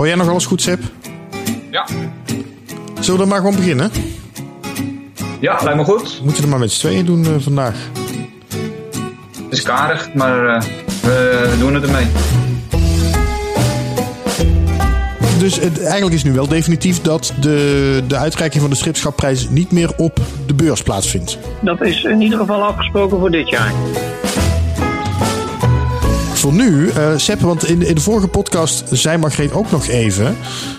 Hoor jij nog alles goed, Sip? Ja. Zullen we dan maar gewoon beginnen? Ja, lijkt me goed. We moeten er maar met z'n tweeën doen uh, vandaag. Het is karig, maar uh, we doen het ermee. Dus het, eigenlijk is nu wel definitief dat de, de uitreiking van de stripschapprijs niet meer op de beurs plaatsvindt. Dat is in ieder geval afgesproken voor dit jaar. Voor nu, uh, Sepp, want in, in de vorige podcast zei Margreet ook nog even...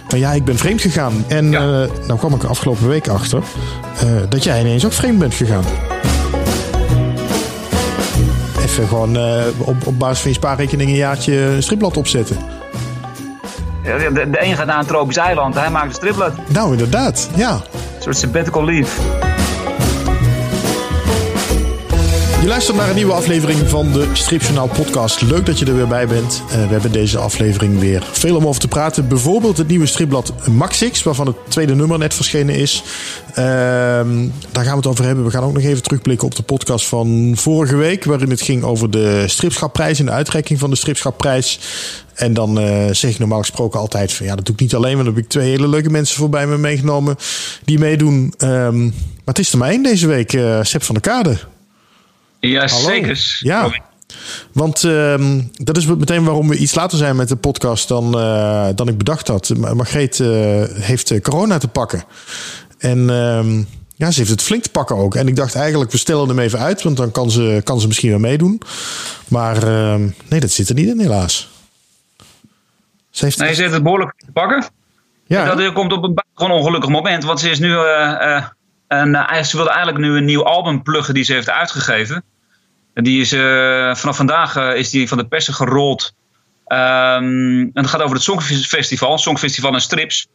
van ja, ik ben vreemd gegaan. En ja. uh, nou kwam ik er afgelopen week achter... Uh, dat jij ineens ook vreemd bent gegaan. Even gewoon op, op basis van je spaarrekening een jaartje een stripblad opzetten. De, de een gaat naar een tropisch eiland, hij maakt een stripblad. Nou, inderdaad, ja. Een soort sabbatical leave. Je luistert naar een nieuwe aflevering van de Stripjournaal podcast. Leuk dat je er weer bij bent. Uh, we hebben deze aflevering weer veel om over te praten. Bijvoorbeeld het nieuwe stripblad Maxix, waarvan het tweede nummer net verschenen is. Uh, daar gaan we het over hebben. We gaan ook nog even terugblikken op de podcast van vorige week, waarin het ging over de stripschapprijs en de uitreiking van de stripschapprijs. En dan uh, zeg ik normaal gesproken altijd van ja, dat doe ik niet alleen, want dan heb ik twee hele leuke mensen voorbij me meegenomen die meedoen. Um, maar het is er maar één deze week, uh, Sep van der Kade. Ja, zeker. Ja. Want uh, dat is meteen waarom we iets later zijn met de podcast dan, uh, dan ik bedacht had. Margreet uh, heeft corona te pakken. En uh, ja, ze heeft het flink te pakken ook. En ik dacht eigenlijk, we stellen hem even uit, want dan kan ze, kan ze misschien weer meedoen. Maar ehm, nee, dat zit er niet in, helaas. Ze heeft nee, ze heeft het behoorlijk te pakken. Ja. Dat komt op een gewoon ongelukkig moment, want ze is nu. en ze wilde eigenlijk nu een nieuw album pluggen die ze heeft uitgegeven. Die is, uh, vanaf vandaag uh, is die van de persen gerold. Um, en het gaat over het Songfestival, Songfestival en Strips.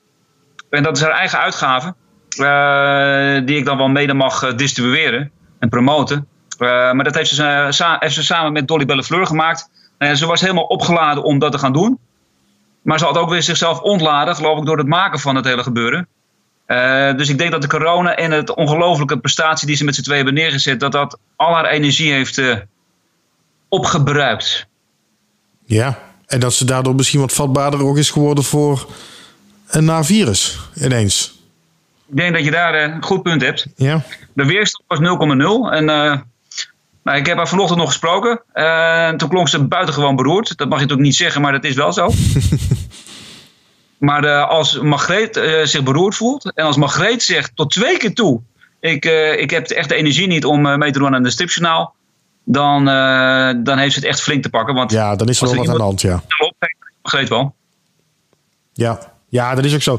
En dat is haar eigen uitgave, uh, die ik dan wel mede mag distribueren en promoten. maar dat heeft ze, heeft ze, samen met Dolly Bellefleur gemaakt. ze was helemaal opgeladen om dat te gaan doen. Maar ze had ook weer zichzelf ontladen, geloof ik, door het maken van het hele gebeuren. Uh, dus ik denk dat de corona en het ongelofelijke prestatie die ze met z'n twee hebben neergezet, dat dat al haar energie heeft uh, opgebruikt. Ja, en dat ze daardoor misschien wat vatbaarder ook is geworden voor een na virus ineens. Ik denk dat je daar uh, een goed punt hebt. Ja. De weerstand was 0,0 en nou, ik heb haar vanochtend nog gesproken. En toen klonk ze buitengewoon beroerd. Dat mag je natuurlijk niet zeggen, maar dat is wel zo. Maar uh, als Margreet uh, zich beroerd voelt en als Margreet zegt tot twee keer toe: ik, uh, ik heb echt de energie niet om mee te doen aan de stripjournaal, dan, dan heeft ze het echt flink te pakken. Want ja, dan is er wel wat aan de hand, ja. Margreet wel. Ja. Ja, dat is ook zo.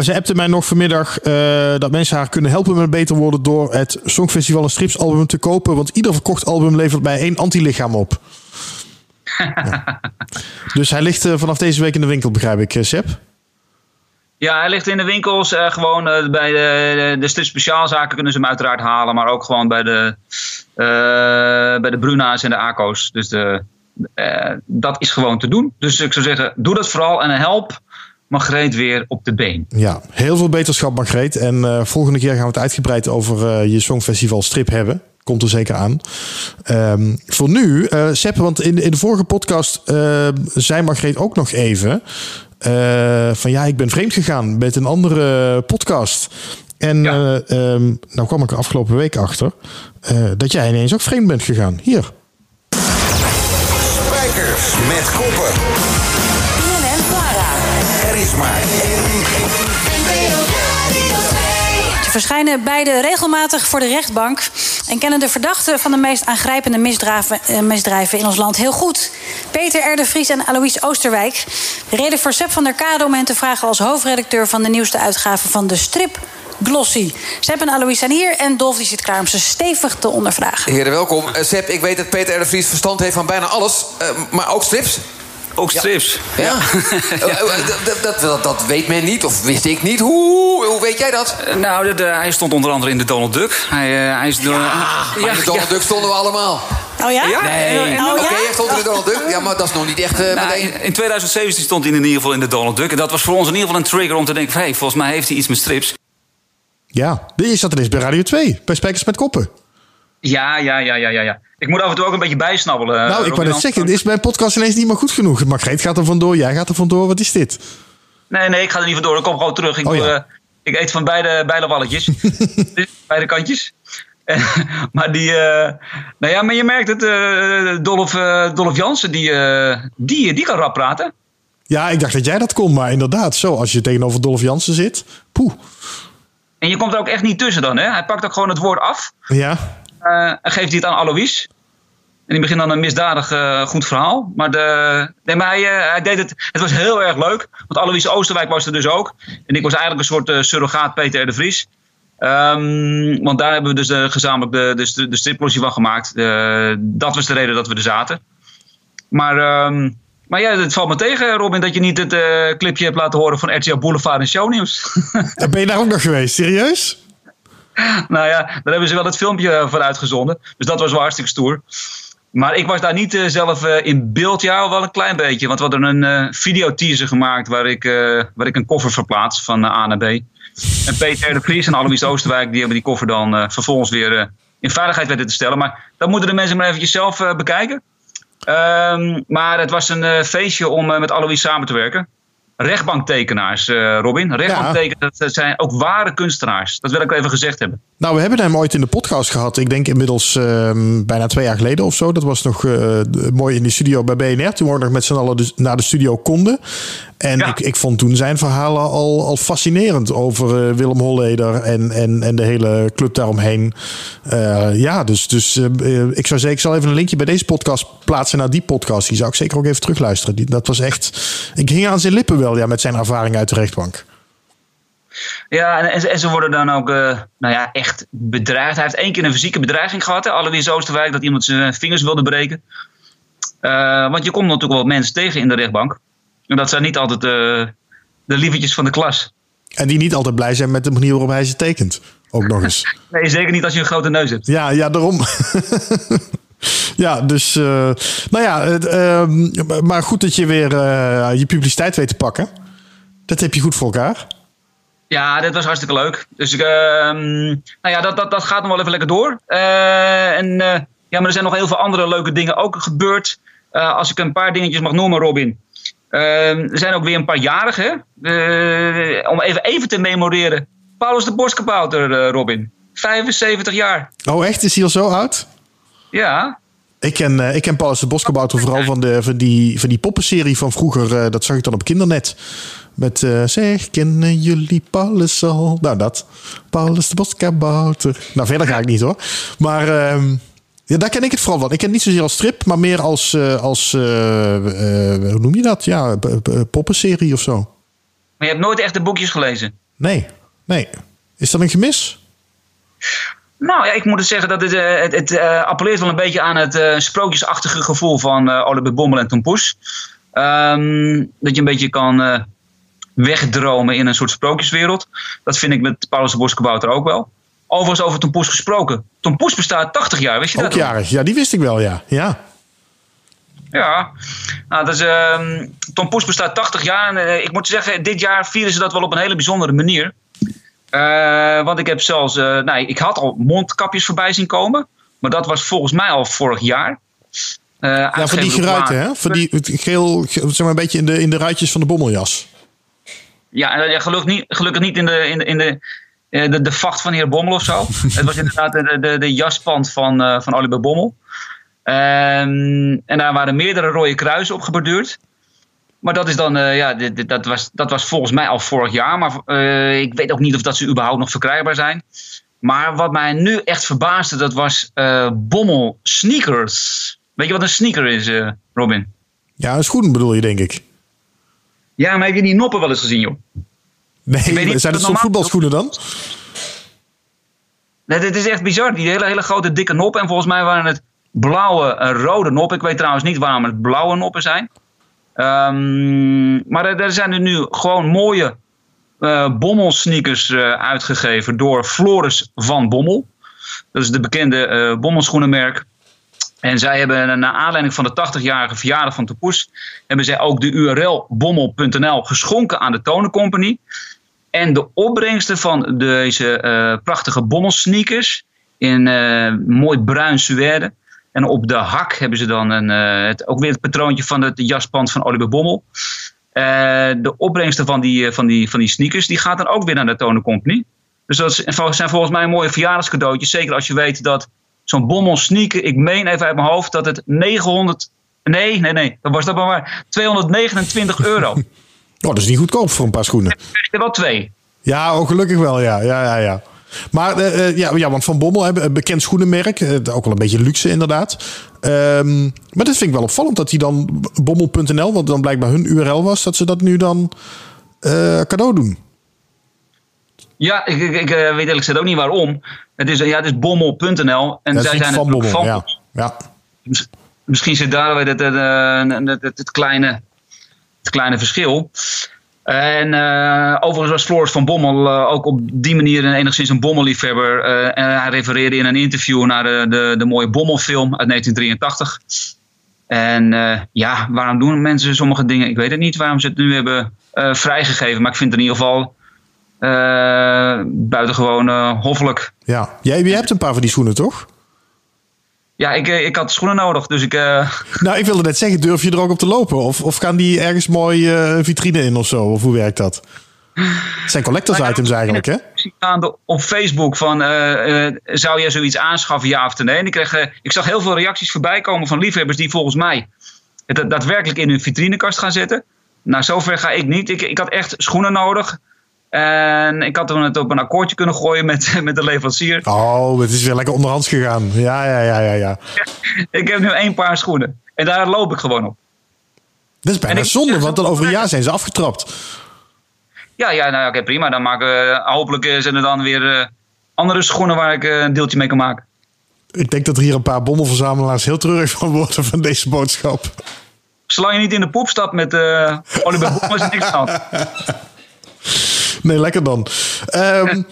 ze appte mij nog vanmiddag dat mensen haar kunnen helpen met beter worden door het Songfestival een stripsalbum te kopen. Want ieder verkocht album levert bij één antilichaam op. Dus hij ligt uh, vanaf deze week in de winkel, begrijp ik, Seb? Ja, hij ligt in de winkels. Uh, gewoon bij de, de, de speciaalzaken kunnen ze hem uiteraard halen. Maar ook gewoon bij de, bij de Bruna's en de ACO's. Dus de, dat is gewoon te doen. Dus ik zou zeggen, doe dat vooral en help Margreet weer op de been. Ja, heel veel beterschap Margreet. En volgende keer gaan we het uitgebreid over je Songfestival strip hebben komt er zeker aan. Um, voor nu, uh, Sepp, want in, in de vorige podcast uh, zei Margreet ook nog even... Uh, van ja, ik ben vreemd gegaan met een andere podcast. En ja. um, nou kwam ik er afgelopen week achter dat jij ineens ook vreemd bent gegaan. Hier. Spijkers met koppen. Maar Ze verschijnen beide regelmatig voor de rechtbank en kennen de verdachten van de meest aangrijpende misdrijven, eh, misdrijven in ons land heel goed. Peter R. de Vries en Alois Oosterwijk. Reden voor Seb van der Kade om hen te vragen als hoofdredacteur van de nieuwste uitgave van de Strip. Glossy. Seb en Alois zijn hier en Dolf die zit klaar om ze stevig te ondervragen. Heren, welkom. Uh, Seb, ik weet dat Peter R. de Vries verstand heeft van bijna alles, uh, maar ook strips. Ook strips. Ja. ja. ja. dat, dat, dat, dat, weet men niet, of wist ik niet. Hoe, hoe weet jij dat? Nou, de, hij stond onder andere in de Donald Duck. Hij, uh, hij is door, ja, ja, in de Donald Duck stonden we allemaal. Oh ja? ja? Nee. Oh, Oké, okay, hij stond in de Donald Duck. Ja, maar dat is nog niet echt uh, nou, meteen... In 2017 stond hij in ieder geval in de Donald Duck. En dat was voor ons in ieder geval een trigger om te denken... Hé, hey, volgens mij heeft hij iets met strips. Ja, je zat er eens bij Radio 2. Bij Spijkers met Koppen. Ja, ja, ja, ja, ja. ja. Ik moet af en toe ook een beetje bijsnabbelen. Nou, ik wou net zeggen, is mijn podcast ineens niet meer goed genoeg. Margreet gaat er vandoor, jij gaat er vandoor. Wat is dit? Nee, nee, ik ga er niet vandoor. Ik kom gewoon terug. Ik, oh, ik eet van beide, beide walletjes. beide kantjes. maar die, uh, nou ja, maar je merkt het, uh, Dolf, uh, Dolf Jansen, die, die, die kan rap praten. Ja, ik dacht dat jij dat kon, maar inderdaad, zo, als je tegenover Dolf Jansen zit, poeh. En je komt er ook echt niet tussen dan, hè? Hij pakt ook gewoon het woord af. Ja. En geeft hij het aan Alois. En die begint dan een misdadig goed verhaal. Maar, de, nee, maar hij, hij, deed het. Het was heel erg leuk. Want Alois Oosterwijk was er dus ook. En ik was eigenlijk een soort surrogaat Peter de Vries. Um, want daar hebben we dus uh, gezamenlijk de, de, de van gemaakt. Uh, dat was de reden dat we er zaten. Maar, um, maar ja, het valt me tegen, Robin, dat je niet het uh, clipje hebt laten horen van RTL Boulevard en Shownieuws. ben je daar ook nog geweest? Serieus? Nou ja, daar hebben ze wel het filmpje voor uitgezonden. Dus dat was wel hartstikke stoer. Maar ik was daar niet uh, zelf uh, in beeld, ja, wel een klein beetje. Want we hadden een uh, videoteaser gemaakt waar ik, waar ik een koffer verplaats van A naar B. En Peter de Vries en Alois Oosterwijk die hebben die koffer dan vervolgens weer in veiligheid weten te stellen. Maar dat moeten de mensen maar eventjes zelf bekijken. Um, maar het was een feestje om met Alois samen te werken rechtbanktekenaars, uh, Robin. Rechtbanktekenaars, dat zijn ook ware kunstenaars. Dat wil ik even gezegd hebben. Nou, we hebben hem ooit in de podcast gehad. Ik denk inmiddels uh, bijna twee jaar geleden of zo. Dat was nog uh, mooi in de studio bij BNR. Toen we nog met z'n allen dus naar de studio konden. En ik, ik vond toen zijn verhalen al, al fascinerend over uh, Willem Holleder en, en, en de hele club daaromheen. Ja, dus, dus ik zou zeggen, ik zal even een linkje bij deze podcast plaatsen naar die podcast. Die zou ik zeker ook even terugluisteren. Die, dat was echt. Ik hing aan zijn lippen wel ja, met zijn ervaring uit de rechtbank. Ja, en, en, ze worden dan ook uh, nou ja, echt bedreigd. Hij heeft één keer een fysieke bedreiging gehad, hè, Alois Oosterwijk, dat iemand zijn vingers wilde breken. Uh, want je komt natuurlijk wel mensen tegen in de rechtbank. En dat zijn niet altijd uh, de lievertjes van de klas. En die niet altijd blij zijn met de manier waarop hij ze tekent. Ook nog eens. nee, zeker niet als je een grote neus hebt. Ja, ja daarom. ja, dus. Uh, nou ja, uh, maar goed dat je weer uh, je publiciteit weet te pakken. Dat heb je goed voor elkaar. Ja, dit was hartstikke leuk. Dus ehm, nou ja, dat, dat, dat gaat nog wel even lekker door. en ja, maar er zijn nog heel veel andere leuke dingen ook gebeurd. als ik een paar dingetjes mag noemen, Robin. Ehm, er zijn ook weer een paar jarigen. Om even, even te memoreren. Paulus de Boskabouter, Robin. 75 jaar. Oh, echt? Is hij al zo oud? Ja. Ik ken, uh, ik ken Paulus de Boskabouter vooral van, de, van, die, van die poppenserie van vroeger. dat zag ik dan op Kindernet. Met zeg, kennen jullie Paulus al? Nou, dat. Paulus de Boskabouter. Nou, verder ga ik niet hoor. Maar ehm, ja, daar ken ik het vooral van. Ik ken niet zozeer als strip, maar meer als, als uh, uh, hoe noem je dat? Ja, poppenserie of zo. Maar je hebt nooit echt de boekjes gelezen? Nee, nee. Is dat een gemis? Nou ja, ik moet het zeggen dat het, het, het appelleert wel een beetje aan het sprookjesachtige gevoel van uh, Oliver Bommel en Tom Poes. Um, dat je een beetje kan wegdromen in een soort sprookjeswereld. Dat vind ik met Paulus de Boskabouter ook wel. Overigens over Tom Poes gesproken. Tom Poes bestaat 80 jaar, wist je Ook dat? jarig, ja, die wist ik wel, ja. Ja, ja. Nou, dus, Tom Poes bestaat 80 jaar. En ik moet zeggen, dit jaar vieren ze dat wel op een hele bijzondere manier. Uh, want ik heb zelfs, uh, nou, ik had al mondkapjes voorbij zien komen. Maar dat was volgens mij al vorig jaar. ja, van die geruiten, hè? Van die geel, zeg maar een beetje in de, in de ruitjes van de bommeljas. Ja, gelukkig niet, gelukkig niet in de, in de, in de eh, de, de vacht van heer Bommel of zo. het was inderdaad de, de, de jaspand van, uh, van Oliver Bommel. Um, en daar waren meerdere rode kruisen op geborduurd. Maar dat is dan, uh, ja, dit, dit, dat, was, dat was volgens mij al vorig jaar. Maar uh, ik weet ook niet of dat ze überhaupt nog verkrijgbaar zijn. Maar wat mij nu echt verbaasde, dat was Bommel sneakers. Weet je wat een sneaker is, Robin? Ja, een schoen bedoel je, denk ik. Ja, maar heb je die noppen wel eens gezien, joh? Nee, niet, zijn het zo'n voetbalschoenen dan? Nee, dit is echt bizar. Die hele, hele grote dikke noppen. En volgens mij waren het blauwe en rode noppen. Ik weet trouwens niet waarom het blauwe noppen zijn. Um, maar er, zijn er nu gewoon mooie uh, bommelsneakers uh, uitgegeven door Floris van Bommel. Dat is de bekende uh, bommelschoenenmerk. En zij hebben naar aanleiding van de 80-jarige verjaardag van Topoes... hebben zij ook de URL bommel.nl geschonken aan de Tonen Company. En de opbrengsten van deze prachtige bommelsneakers in uh, mooi bruin suède. En op de hak hebben ze dan een, uh, het, ook weer het patroontje van het jaspand van Oliver Bommel. de opbrengsten van die, van, die, van die sneakers, die gaat dan ook weer naar de Toner Company. Dus dat zijn volgens mij mooie verjaardagscadeautjes. Zeker als je weet dat zo'n bommel sneaker, ik meen even uit mijn hoofd dat het 900, nee, nee, nee, dat was dat maar 229 euro. oh, dat is niet goedkoop voor een paar schoenen. Ik er wel twee. Ja, oh, gelukkig wel, ja. ja, ja, ja. Maar uh, ja, ja, want Van Bommel, een bekend schoenenmerk, ook wel een beetje luxe inderdaad. Um, maar dat vind ik wel opvallend dat hij dan bommel.nl, wat dan blijkbaar hun URL was, dat ze dat nu dan uh, cadeau doen. Ja, ik, ik, ik weet eerlijk gezegd ook niet waarom. Het is, ja, het is bommel.nl. En zij zijn van Bommel, van. Ja. ja. Misschien zit daar weer het, het, het, het, kleine, het kleine verschil. En uh, overigens was Floris van Bommel uh, ook op die manier een, enigszins een bommelliefhebber. Uh, en hij refereerde in een interview naar de, de, de mooie Bommelfilm uit 1983. En ja, waarom doen mensen sommige dingen? Ik weet het niet waarom ze het nu hebben vrijgegeven. Maar ik vind het in ieder geval buitengewoon hoffelijk. Ja, jij hebt een paar van die schoenen toch? Ja, ik, ik had schoenen nodig, dus ik... Uh... Nou, ik wilde net zeggen, durf je er ook op te lopen? Of, of gaan die ergens mooi uh, vitrine in of zo? Of hoe werkt dat? Het zijn collectors nou items eigenlijk, hè? Op Facebook van, uh, zou jij zoiets aanschaffen, ja of nee? En ik, kreeg, ik zag heel veel reacties voorbij komen van liefhebbers die volgens mij het daadwerkelijk in hun vitrinekast gaan zetten. Nou, zover ga ik niet. Ik, ik had echt schoenen nodig. En ik had toen het op een akkoordje kunnen gooien met, met de leverancier. Oh, het is weer lekker onderhands gegaan. Ja, ja, ja, ja, ja. ik heb nu één paar schoenen. En daar loop ik gewoon op. Dat is bijna zonde, want dan over een jaar zijn ze afgetrapt. Ja, ja nou oké, prima. Dan maken we, hopelijk eh, zijn er dan weer uh, andere schoenen waar ik een deeltje mee kan maken. Ik denk dat er hier een paar bommelverzamelaars heel treurig van worden van deze boodschap. Zolang je niet in de poep stapt met uh, Oliver Boom, is niks aan. Nee, lekker dan. Um,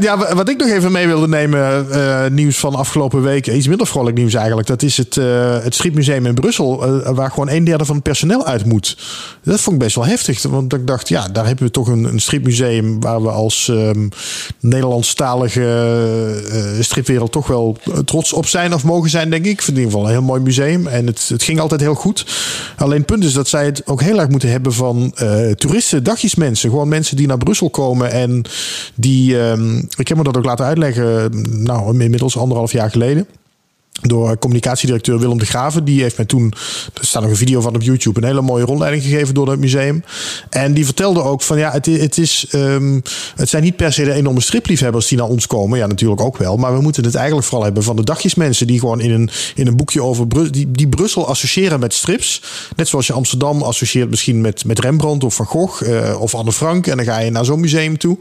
ja, wat ik nog even mee wilde nemen, uh, nieuws van afgelopen weken, iets minder vrolijk nieuws eigenlijk. Dat is het, uh, het Schietmuseum in Brussel, uh, waar gewoon een derde van het personeel uit moet. Dat vond ik best wel heftig, want ik dacht, ja, daar hebben we toch een, een stripmuseum waar we als um, Nederlandstalige stripwereld toch wel trots op zijn of mogen zijn, denk ik. Ik vind in ieder geval een heel mooi museum en het, het ging altijd heel goed. Alleen het punt is dat zij het ook heel erg moeten hebben van toeristen, dagjesmensen, gewoon mensen die naar Brussel komen en die, um, ik heb me dat ook laten uitleggen, nou, inmiddels anderhalf jaar geleden door communicatiedirecteur Willem de Graven. Die heeft mij toen, er staat nog een video van op YouTube, een hele mooie rondleiding gegeven door het museum. En die vertelde ook van ja, het, het, is, um, het zijn niet per se de enorme stripliefhebbers die naar ons komen. Ja, natuurlijk ook wel. Maar we moeten het eigenlijk vooral hebben van de dagjesmensen die gewoon in een, in een boekje over Bru die, die Brussel associëren met strips. Net zoals je Amsterdam associeert misschien met, met Rembrandt of Van Gogh uh, of Anne Frank. En dan ga je naar zo'n museum toe.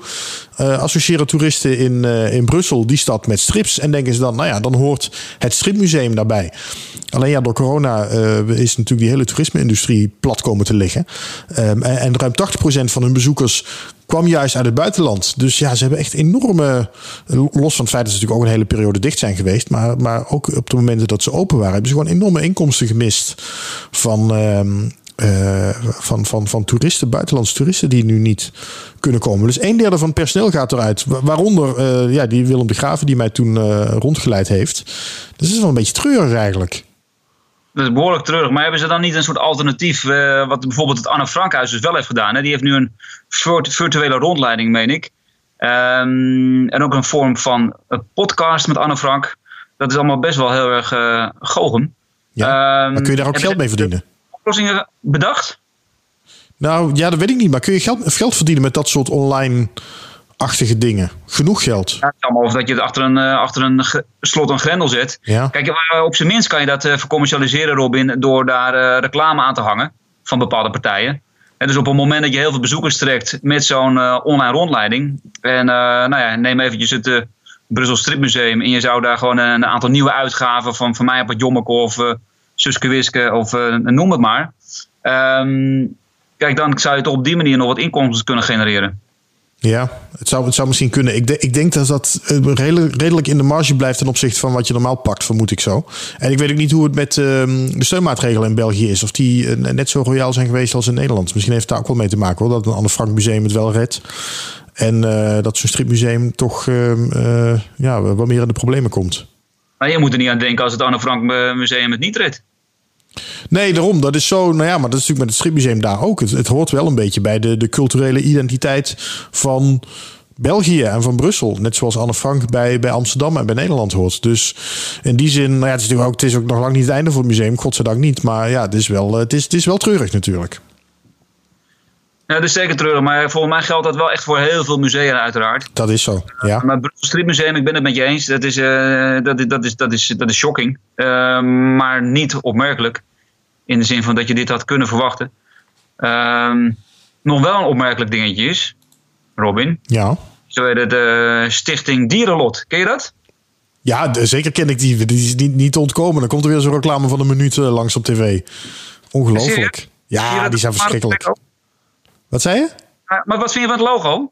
Uh, associëren toeristen in, uh, in Brussel, die stad, met strips. En denken ze dan, nou ja, dan hoort het stripmuseum daarbij. Alleen ja, door corona uh, is natuurlijk die hele toerisme-industrie plat komen te liggen. Um, en, ruim 80% van hun bezoekers kwam juist uit het buitenland. Dus ja, ze hebben echt enorme. Los van het feit dat ze natuurlijk ook een hele periode dicht zijn geweest. Maar, maar ook op de momenten dat ze open waren, hebben ze gewoon enorme inkomsten gemist. Van, um, uh, van, van, van toeristen, buitenlandse toeristen die nu niet kunnen komen. Dus een derde van het personeel gaat eruit. Waaronder uh, ja, die Willem de Graven die mij toen uh, rondgeleid heeft. Dus dat is wel een beetje treurig eigenlijk. Dat is behoorlijk treurig. Maar hebben ze dan niet een soort alternatief? Wat bijvoorbeeld het Anne Frankhuis dus wel heeft gedaan. Hè? Die heeft nu een virtuele rondleiding, meen ik. Um, en ook een vorm van een podcast met Anne Frank. Dat is allemaal best wel heel erg uh, goochem. Ja, um, maar kun je daar ook geld mee verdienen? Oplossingen bedacht? Nou, ja, dat weet ik niet. Maar kun je geld, geld verdienen met dat soort online achtige dingen. Genoeg geld. Ja, of dat je het achter een, uh, achter een slot en grendel zet. Ja. Kijk, op zijn minst kan je dat uh, vercommercialiseren, Robin, door daar uh, reclame aan te hangen van bepaalde partijen. En dus op het moment dat je heel veel bezoekers trekt met zo'n online rondleiding. En nou ja, neem eventjes het Brussel Stripmuseum. En je zou daar gewoon een, aantal nieuwe uitgaven van, van mij op het Jommeke of Suske Wiske of noem het maar. Um, kijk, dan zou je op die manier nog wat inkomsten kunnen genereren. Ja, het zou, het zou misschien kunnen. Ik, de, ik denk dat dat eh, redelijk, in de marge blijft ten opzichte van wat je normaal pakt, vermoed ik zo. En ik weet ook niet hoe het met uh, de steunmaatregelen in België is. Of die uh, net zo royaal zijn geweest als in Nederland. Misschien heeft het daar ook wel mee te maken hoor. Dat een Anne Frank museum het wel redt. En dat zo'n stripmuseum toch ehm, ja, wat meer in de problemen komt. Maar je moet er niet aan denken als het Anne Frank museum het niet redt. Nee, daarom. Dat is zo. Nou ja, maar dat is natuurlijk met het stripmuseum daar ook. Het, het hoort wel een beetje bij de, de culturele identiteit van België en van Brussel. Net zoals Anne Frank bij, bij Amsterdam en bij Nederland hoort. Dus in die zin, nou ja, het is natuurlijk ook, het is ook nog lang niet het einde voor het museum, godzijdank niet. Maar ja, het is wel, het is, het is wel treurig natuurlijk. Ja, dat is zeker treurig, maar volgens mij geldt dat wel echt voor heel veel musea uiteraard. Dat is zo, ja. maar het Stripmuseum, ik ben het met je eens, dat is, uh, dat, dat, is, dat, is, dat is shocking. Uh, maar niet opmerkelijk, in de zin van dat je dit had kunnen verwachten. Uh, nog wel een opmerkelijk dingetje is, Robin. Ja. Zo heet het de Stichting Dierenlot. Ken je dat? Ja, zeker ken ik die. Die is niet, niet te ontkomen. Dan komt er weer zo'n reclame van een minuut eh, langs op tv. Ongelooflijk. Ja, die zijn verschrikkelijk. Wat zei je? Maar wat vind je van het logo?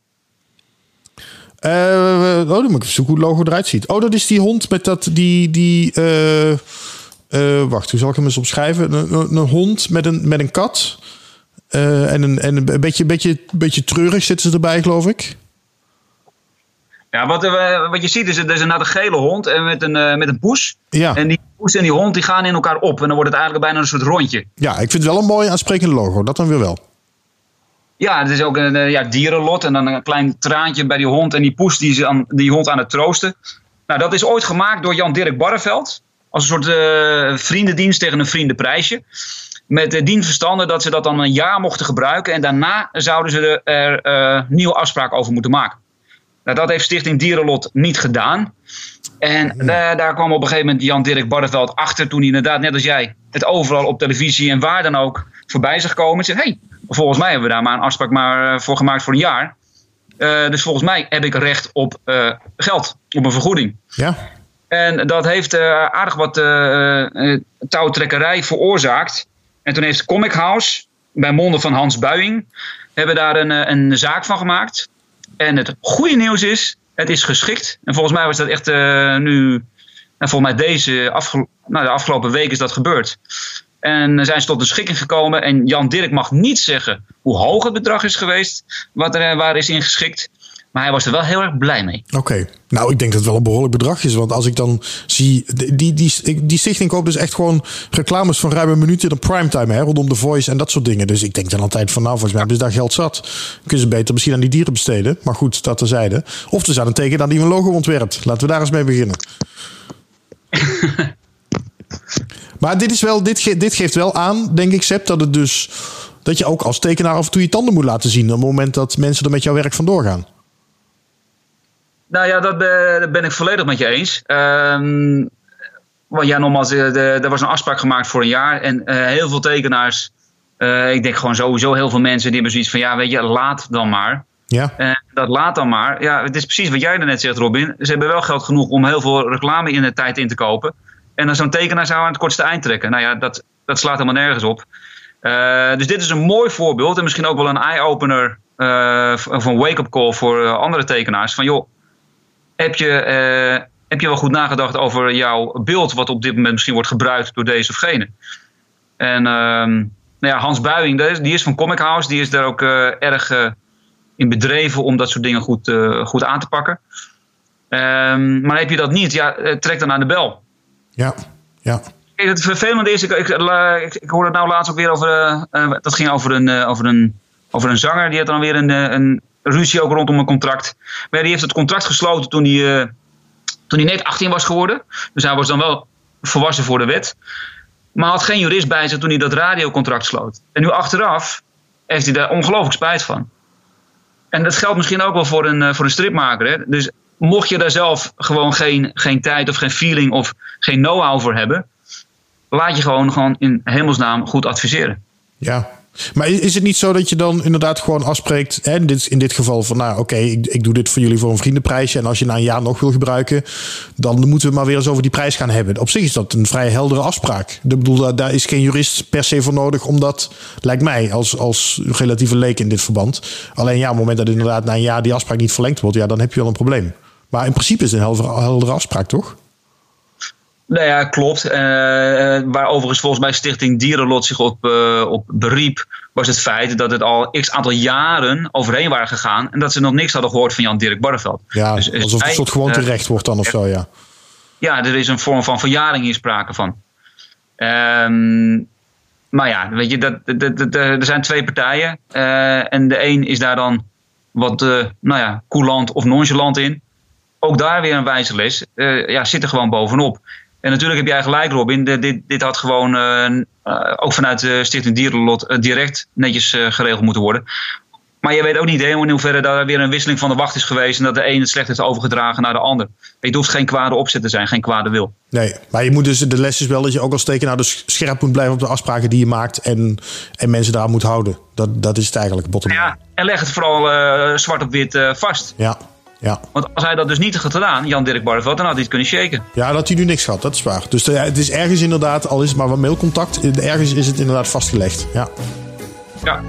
Uh, oh, dan moet ik zoeken hoe het logo eruit ziet. Oh, dat is die hond met dat, die, die uh, uh, wacht, hoe zal ik hem eens opschrijven? Een, een, een hond met een, met een kat. en een, en een beetje, beetje, beetje treurig zitten ze erbij, geloof ik. Ja, wat, wat je ziet is, er is een, een gele hond en met een, met een poes. Ja. En die poes en die hond die gaan in elkaar op. En dan wordt het eigenlijk bijna een soort rondje. Ja, ik vind het wel een mooi aansprekende logo. Dat dan weer wel. Ja, het is ook een ja, dierenlot. En dan een klein traantje bij die hond. En die poes die, ze aan, die hond aan het troosten. Nou, dat is ooit gemaakt door Jan-Dirk Barreveld. Als een soort uh, vriendendienst tegen een vriendenprijsje. Met uh, dien verstande dat ze dat dan een jaar mochten gebruiken. En daarna zouden ze er uh, nieuwe afspraak over moeten maken. Nou, dat heeft Stichting Dierenlot niet gedaan. En daar kwam op een gegeven moment Jan-Dirk Barreveld achter. Toen hij inderdaad, net als jij, het overal op televisie en waar dan ook voorbij zag komen. En zei: hey, Volgens mij hebben we daar maar een afspraak maar eh, voor gemaakt voor een jaar. Uh, dus volgens mij heb ik recht op uh, geld, op een vergoeding. Ja. En dat heeft uh, aardig wat touwtrekkerij veroorzaakt. En toen heeft Comic House, bij monden van Hans Buijing, hebben daar een, een zaak van gemaakt. En het goede nieuws is, het is geschikt. En volgens mij was dat echt nu, en volgens mij deze afgel nou, de afgelopen week is dat gebeurd. En zijn ze tot een schikking gekomen. En Jan Dirk mag niet zeggen hoe hoog het bedrag is geweest. Wat er waar is ingeschikt. Maar hij was er wel heel erg blij mee. Oké. Nou, ik denk dat het wel een behoorlijk bedrag is. Want als ik dan zie... Die, die, die stichting koopt dus echt gewoon reclames van ruim een minuut in de primetime. Hè, rondom de Voice en dat soort dingen. Dus ik denk dan altijd van... Nou, volgens mij hebben ze daar geld zat. Kunnen ze beter misschien aan die dieren besteden. Maar goed, dat terzijde. Of ze zouden tekenen dat die een logo ontwerpt. Laten we daar eens mee beginnen. Maar dit, is wel, dit, dit geeft wel aan, denk ik, Seb, dat het dus. Dat je ook als tekenaar af en toe je tanden moet laten zien. op het moment dat mensen er met jouw werk vandoor gaan. Nou ja, dat, ben ik volledig met je eens. Um, want ja, nogmaals, er was een afspraak gemaakt voor een jaar. En uh, heel veel tekenaars, uh, ik denk gewoon sowieso heel veel mensen, die hebben zoiets van: ja, weet je, laat dan maar. Ja. Dat laat dan maar. Ja, het is precies wat jij net zegt, Robin. Ze hebben wel geld genoeg om heel veel reclame in de tijd in te kopen. En dan zo'n tekenaar zou aan het kortste eind trekken. Nou ja, dat, dat slaat helemaal nergens op. Uh, dus dit is een mooi voorbeeld en misschien ook wel een eye-opener uh, of een wake-up call voor uh, andere tekenaars. Van joh, heb je, heb je wel goed nagedacht over jouw beeld wat op dit moment misschien wordt gebruikt door deze of gene? En ehm, nou ja, Hans Buijing, die is van Comic House, die is daar ook erg in bedreven om dat soort dingen goed, goed aan te pakken. Um, maar heb je dat niet, ja, trek dan aan de bel. Ja, ja. Het vervelende is, ik, ik, ik, ik hoorde het nou laatst ook weer over, uh, dat ging over een, uh, over, een, over een zanger, die had dan weer een, een ruzie ook rondom een contract. Maar die heeft het contract gesloten toen hij, toen hij net 18 was geworden. Dus hij was dan wel volwassen voor de wet. Maar had geen jurist bij zich toen hij dat radiocontract sloot. En nu achteraf heeft hij daar ongelooflijk spijt van. En dat geldt misschien ook wel voor een, voor een stripmaker. Hè? Dus mocht je daar zelf gewoon geen, geen tijd of geen feeling of geen know-how voor hebben, laat je gewoon, gewoon in hemelsnaam goed adviseren. Ja, maar is het niet zo dat je dan inderdaad gewoon afspreekt, hè, in, dit, in dit geval van, nou oké, ik, ik doe dit voor jullie voor een vriendenprijsje en als je na een jaar nog wil gebruiken, dan moeten we maar weer eens over die prijs gaan hebben. Op zich is dat een vrij heldere afspraak. Ik bedoel, daar is geen jurist per se voor nodig, omdat, lijkt mij, als, als relatieve leek in dit verband. Alleen ja, op het moment dat inderdaad na een jaar die afspraak niet verlengd wordt, ja, dan heb je wel een probleem. Maar in principe is het een heldere, heldere afspraak, toch? Nou ja, klopt. Uh, waar overigens volgens mij Stichting Dierenlot zich op, uh, op beriep, was het feit dat het al x aantal jaren overheen waren gegaan en dat ze nog niks hadden gehoord van Jan-Dirk Barreveld. Ja, dus, alsof het een soort gewoon terecht wordt dan of zo, ja. Ja, er is een vorm van verjaring hier sprake van. Um, maar ja, weet je, dat, dat, dat, er zijn twee partijen. en de een is daar dan wat nou ja, coulant of nonchalant in. Ook daar weer een wijze les. ja, zit er gewoon bovenop. En natuurlijk heb jij gelijk, Robin. dit, dit had gewoon ook vanuit de Stichting Dierenlot direct netjes geregeld moeten worden. Maar je weet ook niet helemaal in hoeverre daar weer een wisseling van de wacht is geweest. En dat de een het slecht heeft overgedragen naar de ander. Het hoeft geen kwade opzet te zijn, geen kwade wil. Nee, maar je moet dus, de les is wel dat je ook als tekenaar dus scherp moet blijven op de afspraken die je maakt. En, en mensen daar moet houden. Dat, dat is het eigenlijk, bottom Ja, en leg het vooral uh, zwart op wit uh, vast. Ja. Ja. Want als hij dat dus niet had gedaan, Jan-Dirk Barneveld, dan had hij het kunnen shaken. Ja, dat had hij nu niks gehad, dat is waar. Dus de, het is ergens inderdaad, al is het maar wat mailcontact, ergens is het inderdaad vastgelegd. Ja. Ja.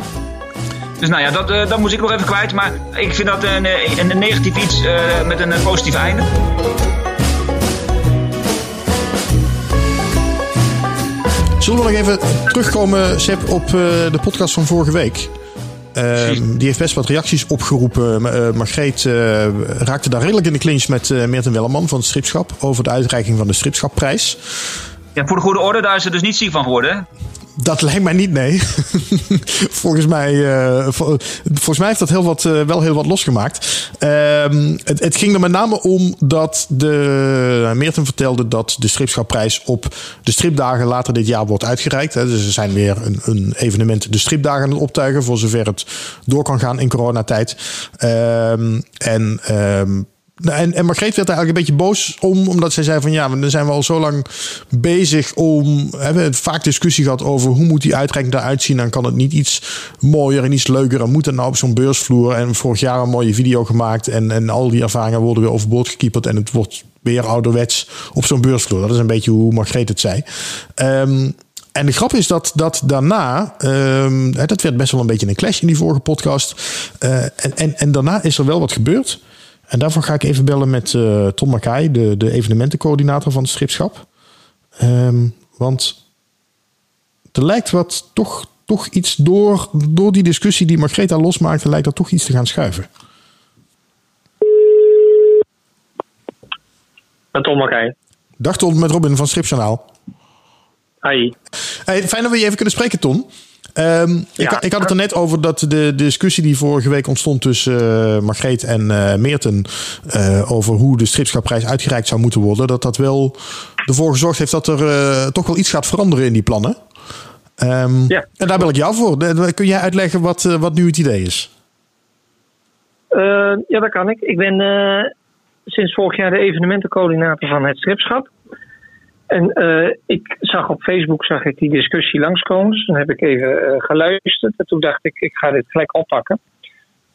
Dus nou ja, dat, uh, dat moest ik nog even kwijt. Maar ik vind dat een, eh, een, een negatief iets uh, met een positief einde. Zullen we nog even terugkomen, Seb, op uh, de podcast van vorige week? Uh, die heeft best wat reacties opgeroepen. Uh, Margreet uh, raakte daar redelijk in de clinch met Meerten Welleman van het Stripschap over de uitreiking van de Stripschapprijs. Ja, voor de goede orde, daar is ze dus niet ziek van geworden. Dat lijkt mij niet, nee. volgens, mij, uh, volgens mij heeft dat heel wat, uh, wel heel wat losgemaakt. Uh, het, het, ging er met name om dat de, Meerten vertelde dat de stripschapprijs op de stripdagen later dit jaar wordt uitgereikt. Hè. Dus er zijn weer een, een evenement, de stripdagen aan het optuigen, voor zover het door kan gaan in coronatijd. Ehm, en ehm, en, en Margreet werd eigenlijk een beetje boos om, omdat zij zei van ja, dan zijn we al zo lang bezig om, hebben we vaak discussie gehad over hoe moet die uitreiking eruit zien. Dan kan het niet iets mooier en iets leuker en moet het nou op zo'n beursvloer. En vorig jaar een mooie video gemaakt en, en al die ervaringen worden weer overboord gekieperd en het wordt weer ouderwets op zo'n beursvloer. Dat is een beetje hoe Margreet het zei. Um, en de grap is dat, dat daarna, um, dat werd best wel een beetje een clash in die vorige podcast. Uh, en, en, en daarna is er wel wat gebeurd. En daarvoor ga ik even bellen met uh, Tom Mackay, de, de evenementencoördinator van het stripschap. Um, want er lijkt wat toch, toch iets door, door die discussie die Margreta losmaakte, lijkt er toch iets te gaan schuiven. Met Tom Mackay. Dag Tom, met Robin van. Hi. Hey, fijn dat we je even kunnen spreken, Tom. Um, ik, ik, had het er net over dat de discussie die vorige week ontstond tussen uh, Margreet en uh, Meerten uh, over hoe de stripschapprijs uitgereikt zou moeten worden, dat dat wel ervoor gezorgd heeft dat er toch wel iets gaat veranderen in die plannen. Um, ja. En daar bel ik jou voor. Kun jij uitleggen wat, wat nu het idee is? ja, dat kan ik. Ik ben sinds vorig jaar de evenementencoördinator van het stripschap. En uh, ik zag op Facebook zag ik die discussie langskomen. Dus toen heb ik even uh, geluisterd. En toen dacht ik, ik ga dit gelijk oppakken.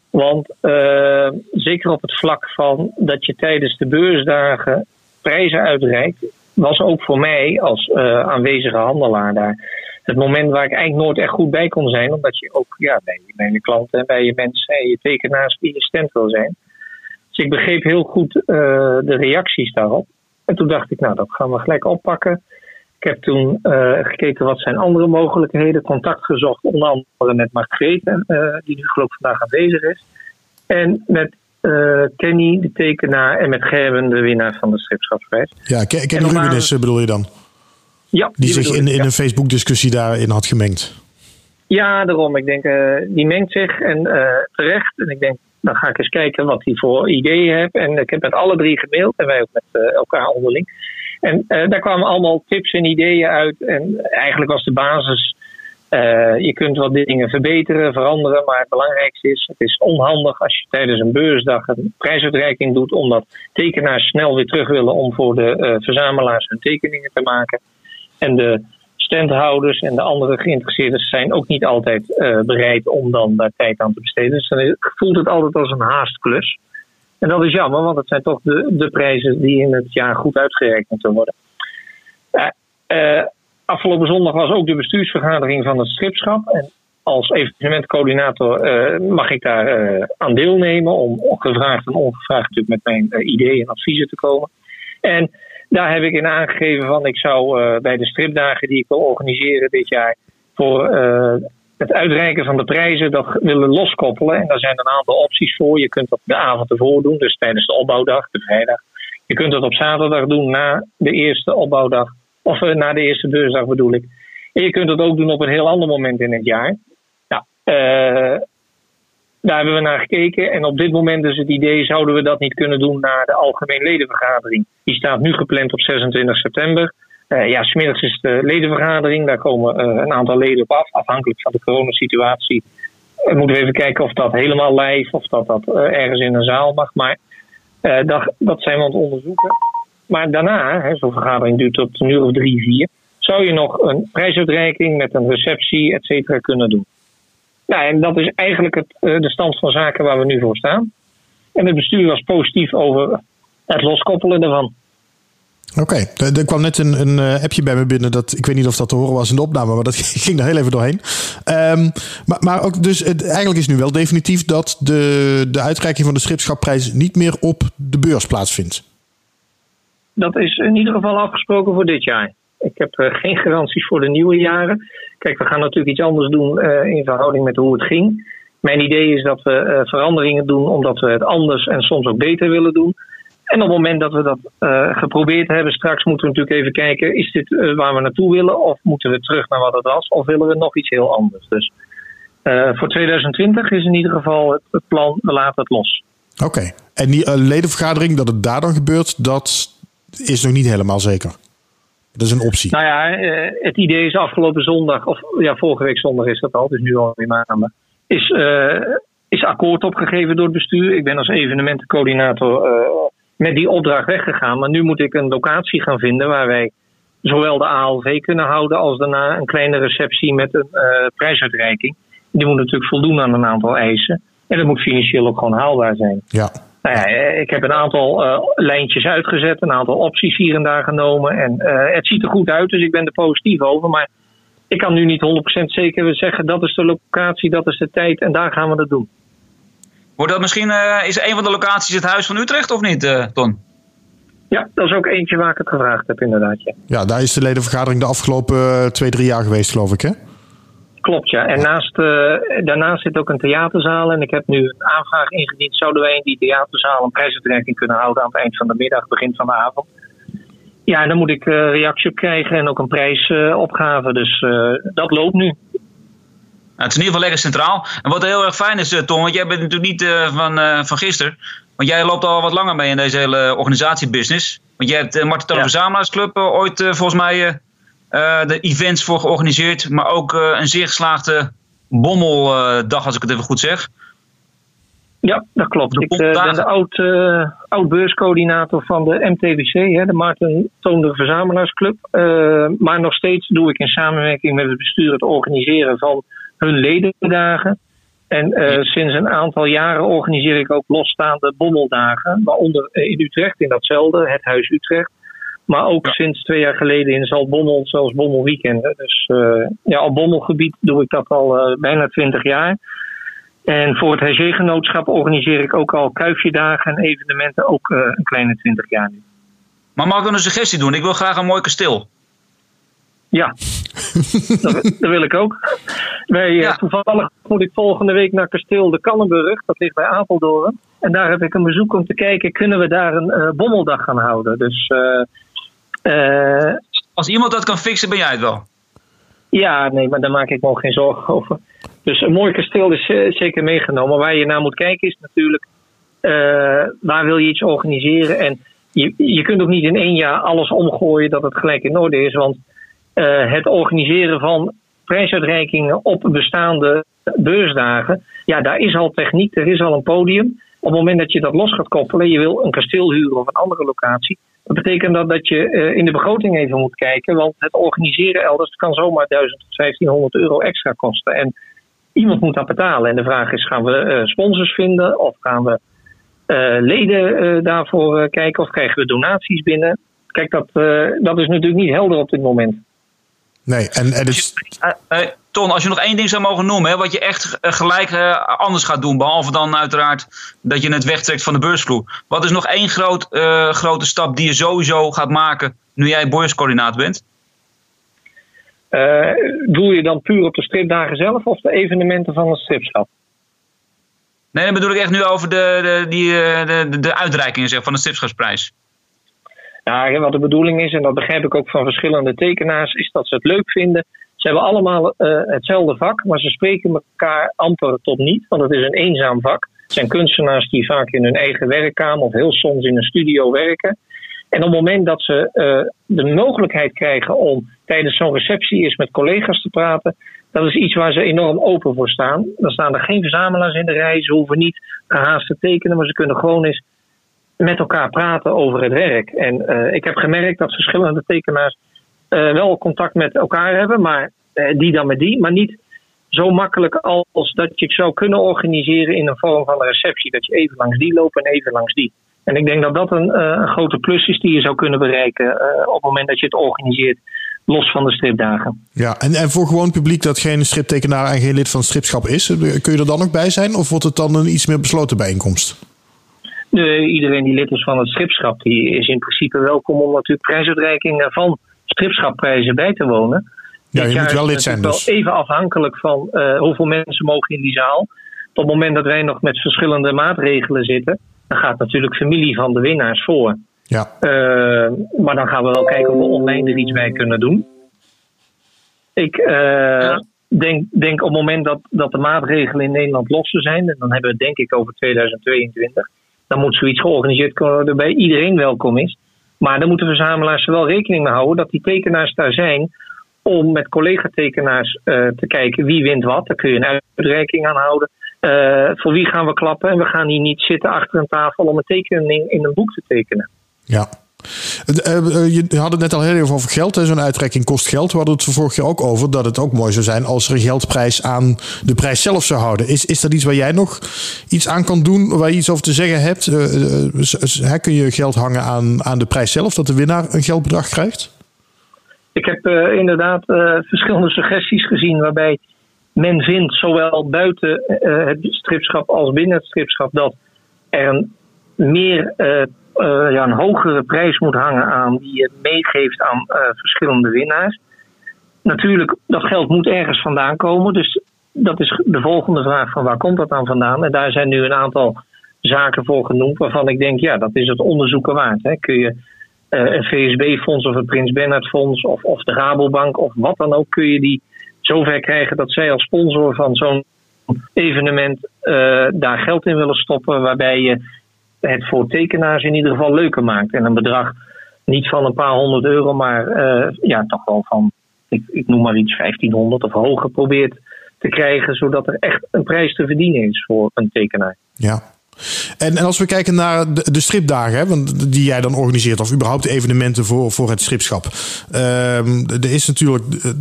Want uh, zeker op het vlak van dat je tijdens de beursdagen prijzen uitreikt, was ook voor mij als aanwezige handelaar daar het moment waar ik eigenlijk nooit echt goed bij kon zijn. Omdat je ook ja, bij, bij je klanten en bij je mensen en je tekenaars die je stand wil zijn. Dus ik begreep heel goed de reacties daarop. En toen dacht ik, nou, dat gaan we gelijk oppakken. Ik heb toen uh, gekeken wat zijn andere mogelijkheden. Contact gezocht, onder andere met Margreet, uh, die nu geloof ik vandaag aanwezig is. En met uh, Kenny, de tekenaar, en met Gerben, de winnaar van de stripschapsprijs. Ja, Kenny Rubenis bedoel je dan? Ja. Die, zich in, in een Facebook-discussie daarin had gemengd. Ja, daarom. Ik denk, die mengt zich en terecht. En ik denk, dan ga ik eens kijken wat hij voor ideeën heeft. En ik heb met alle drie gemaild en wij ook met uh, elkaar onderling. En uh, daar kwamen allemaal tips en ideeën uit. En eigenlijk was de basis. Uh, je kunt wat dingen verbeteren, veranderen, maar het belangrijkste is: het is onhandig als je tijdens een beursdag een prijsuitreiking doet, omdat tekenaars snel weer terug willen om voor de verzamelaars hun tekeningen te maken. En de standhouders en de andere geïnteresseerden zijn ook niet altijd uh, bereid om dan daar tijd aan te besteden. Dus dan voelt het altijd als een haastklus. En dat is jammer, want het zijn toch de, de prijzen die in het jaar goed uitgereikt moeten worden. Uh, uh, afgelopen zondag was ook de bestuursvergadering van het stripschap. En als evenementcoördinator mag ik daar aan deelnemen om gevraagd en ongevraagd natuurlijk met mijn ideeën en adviezen te komen. En daar heb ik in aangegeven van ik zou uh, bij de stripdagen die ik wil organiseren dit jaar voor uh, het uitreiken van de prijzen dat willen loskoppelen. En daar zijn een aantal opties voor. Je kunt dat de avond ervoor doen, dus tijdens de opbouwdag, de vrijdag. Je kunt dat op zaterdag doen na de eerste opbouwdag, of uh, na de eerste beursdag bedoel ik. En je kunt het ook doen op een heel ander moment in het jaar. Nou, daar hebben we naar gekeken. En op dit moment is het idee: zouden we dat niet kunnen doen na de algemeen ledenvergadering? Die staat nu gepland op 26 september. Uh, ja, smiddags is de ledenvergadering. Daar komen uh, een aantal leden op af, afhankelijk van de coronasituatie. Uh, moeten we even kijken of dat helemaal live of dat dat ergens in een zaal mag. Maar dat, dat zijn we aan het onderzoeken. Maar daarna, zo'n vergadering duurt tot een uur of drie, vier, zou je nog een prijsuitreiking met een receptie, et cetera, kunnen doen. Nou, en dat is eigenlijk het, de stand van zaken waar we nu voor staan. En het bestuur was positief over het loskoppelen ervan. Oké, er, kwam net een, een, eh, appje bij me binnen. Dat, ik weet niet of dat te horen was in de opname, maar dat ging er heel even doorheen. Um, maar, maar ook dus het, eigenlijk is nu wel definitief dat de, de uitreiking van de schipschapprijs niet meer op de beurs plaatsvindt. Dat is in ieder geval afgesproken voor dit jaar. Ik heb uh, geen garanties voor de nieuwe jaren. Kijk, we gaan natuurlijk iets anders doen uh, in verhouding met hoe het ging. Mijn idee is dat we veranderingen doen omdat we het anders en soms ook beter willen doen. En op het moment dat we dat uh, geprobeerd hebben, straks moeten we natuurlijk even kijken: is dit waar we naartoe willen? Of moeten we terug naar wat het was? Of willen we nog iets heel anders? Dus voor 2020 is in ieder geval het, het plan: we laten het los. Oké, en die ledenvergadering, dat het daar dan gebeurt, dat is nog niet helemaal zeker. Dat is een optie. Nou ja, het idee is afgelopen zondag, of ja, vorige week zondag is dat al, dus nu alweer maanden. Is, is akkoord opgegeven door het bestuur. Ik ben als evenementencoördinator met die opdracht weggegaan. Maar nu moet ik een locatie gaan vinden waar wij zowel de ALV kunnen houden als daarna een kleine receptie met een uh, prijsuitreiking. Die moet natuurlijk voldoen aan een aantal eisen. En dat moet financieel ook gewoon haalbaar zijn. Ja. Nou ja, ik heb een aantal uh, lijntjes uitgezet, een aantal opties hier en daar genomen. En uh, het ziet er goed uit, dus ik ben er positief over. Maar ik kan nu niet 100% zeker zeggen dat is de locatie, dat is de tijd en daar gaan we dat doen. Wordt dat misschien, uh, is een van de locaties het Huis van Utrecht of niet, uh, Ton? Ja, dat is ook eentje waar ik het gevraagd heb, inderdaad. Ja, ja daar is de ledenvergadering de afgelopen uh, twee, drie jaar geweest, geloof ik, hè? Klopt, ja. En naast, daarnaast zit ook een theaterzaal. En ik heb nu een aanvraag ingediend. Zouden wij in die theaterzaal een prijsuitreiking kunnen houden aan het eind van de middag, begin van de avond? Ja, en dan moet ik reactie op krijgen en ook een prijsopgave. dus dat loopt nu. Nou, het is in ieder geval lekker centraal. En wat heel erg fijn is, uh, Tom, want jij bent natuurlijk niet uh, van, uh, van gisteren. Want jij loopt al wat langer mee in deze hele organisatiebusiness. Want jij hebt uh, Toon ja. Verzamelaarsclub ooit volgens mij de events voor georganiseerd. Maar ook een zeer geslaagde bommeldag, als ik het even goed zeg. Ja, dat klopt. Ik ben de oud, oud beurscoördinator van de MTVC, hè, de Maarten Toonder Verzamelaarsclub. maar nog steeds doe ik in samenwerking met het bestuur het organiseren van hun ledendagen. En uh, sinds een aantal jaren organiseer ik ook losstaande bommeldagen. Waaronder in Utrecht, in datzelfde, het Huis Utrecht. Maar ook ja. sinds twee jaar geleden in Zaltbommel, zelfs bommelweekenden. Dus uh, ja, op bommelgebied doe ik dat al uh, bijna twintig jaar. En voor het Hergé-genootschap organiseer ik ook al kuifjedagen en evenementen ook een kleine twintig jaar nu. Maar mag ik dan een suggestie doen? Ik wil graag een mooi kasteel. Ja, dat, dat, wil ik ook. Wij, ja. Toevallig moet ik volgende week naar kasteel de Kannenburg. Dat ligt bij Apeldoorn. En daar heb ik een bezoek om te kijken, kunnen we daar een uh, bommeldag gaan houden? Dus, uh, uh, Als iemand dat kan fixen, ben jij het wel? Ja, nee, maar daar maak ik me ook geen zorgen over. Dus een mooi kasteel is zeker meegenomen. Waar je naar moet kijken is natuurlijk, waar wil je iets organiseren? En je, je kunt ook niet in één jaar alles omgooien dat het gelijk in orde is. Want het organiseren van prijsuitreikingen op bestaande beursdagen. Ja, daar is al techniek, er is al een podium. Op het moment dat je dat los gaat koppelen, je wil een kasteel huren of een andere locatie. Dat betekent dat, dat je uh, in de begroting even moet kijken. Want het organiseren elders kan zomaar 1000 tot 1500 euro extra kosten. En iemand moet dat betalen. En de vraag is: gaan we uh, sponsors vinden? Of gaan we uh, leden daarvoor kijken? Of krijgen we donaties binnen? Kijk, dat, dat is natuurlijk niet helder op dit moment. Nee, en, en dus... Uh, Ton, als je nog één ding zou mogen noemen, hè, wat je echt gelijk uh, anders gaat doen, behalve dan uiteraard dat je het wegtrekt van de beursvloer. Wat is nog één groot, uh, grote stap die je sowieso gaat maken nu jij beurscoördinator bent? doe je dan puur op de stripdagen zelf of de evenementen van het stripschap? Nee, dan bedoel ik echt nu over de, de, die, de, de, de uitreikingen zeg, van de stripschapsprijs. Nou, wat de bedoeling is, en dat begrijp ik ook van verschillende tekenaars, is dat ze het leuk vinden. Ze hebben allemaal hetzelfde vak, maar ze spreken elkaar amper tot niet, want het is een eenzaam vak. Het zijn kunstenaars die vaak in hun eigen werkkamer of heel soms in een studio werken. En op het moment dat ze de mogelijkheid krijgen om tijdens zo'n receptie eens met collega's te praten, dat is iets waar ze enorm open voor staan. Dan staan er geen verzamelaars in de rij. Ze hoeven niet gehaast te tekenen, maar ze kunnen gewoon eens met elkaar praten over het werk. En uh, ik heb gemerkt dat verschillende tekenaars wel contact met elkaar hebben, maar uh, die dan met die, maar niet zo makkelijk als dat je het zou kunnen organiseren in een vorm van een receptie. Dat je even langs die loopt en even langs die. En ik denk dat dat een, een grote plus is die je zou kunnen bereiken op het moment dat je het organiseert los van de stripdagen. Ja, en, en voor gewoon publiek dat geen striptekenaar en geen lid van stripschap is, kun je er dan ook bij zijn? Of wordt het dan een iets meer besloten bijeenkomst? Iedereen die lid is van het stripschap, die is in principe welkom om natuurlijk prijsuitreikingen van stripschapprijzen bij te wonen. Ja, je moet wel lid zijn dus. Wel even afhankelijk van uh, hoeveel mensen mogen in die zaal. Op het moment dat wij nog met verschillende maatregelen zitten, dan gaat natuurlijk familie van de winnaars voor. Ja. Uh, maar dan gaan we wel kijken of we online er iets bij kunnen doen. Ik uh, denk, denk op het moment dat, dat de maatregelen in Nederland losser zijn, en dan hebben we het denk ik over 2022, dan moet zoiets georganiseerd worden waarbij iedereen welkom is. Maar dan moeten verzamelaars er wel rekening mee houden dat die tekenaars daar zijn om met collega-tekenaars uh, te kijken wie wint wat. Daar kun je een uitreiking aan houden. Uh, voor wie gaan we klappen? En we gaan hier niet zitten achter een tafel om een tekening in een boek te tekenen. Ja. Eh, eh, je had het net al heel even over geld. Zo'n uitrekking kost geld. We hadden het vorig jaar ook over dat het ook mooi zou zijn als er een geldprijs aan de prijs zelf zou houden. Is, is dat iets waar jij nog iets aan kan doen, waar je iets over te zeggen hebt? Uh, kun je geld hangen aan, aan de prijs zelf, dat de winnaar een geldbedrag krijgt? Ik heb inderdaad verschillende suggesties gezien waarbij men vindt, zowel buiten het stripschap als binnen het stripschap, dat er een meer uh, ja, een hogere prijs moet hangen aan die je meegeeft aan uh, verschillende winnaars. Natuurlijk, dat geld moet ergens vandaan komen. Dus dat is de volgende vraag van waar komt dat dan vandaan? En daar zijn nu een aantal zaken voor genoemd waarvan ik denk, ja, dat is het onderzoeken waard. Hè. Kun je uh, een VSB-fonds of een Prins Bernhard-fonds of, of de Rabobank of wat dan ook, kun je die zover krijgen dat zij als sponsor van zo'n evenement daar geld in willen stoppen, waarbij je het voor tekenaars in ieder geval leuker maakt. En een bedrag niet van een paar honderd euro, maar uh, ja, toch wel van, ik, ik noem maar iets, 1500 of hoger probeert te krijgen, zodat er echt een prijs te verdienen is voor een tekenaar. Ja, en, en als we kijken naar de, de stripdagen, hè, want die jij dan organiseert, of überhaupt evenementen voor, voor het stripschap. Um, er is natuurlijk, eh,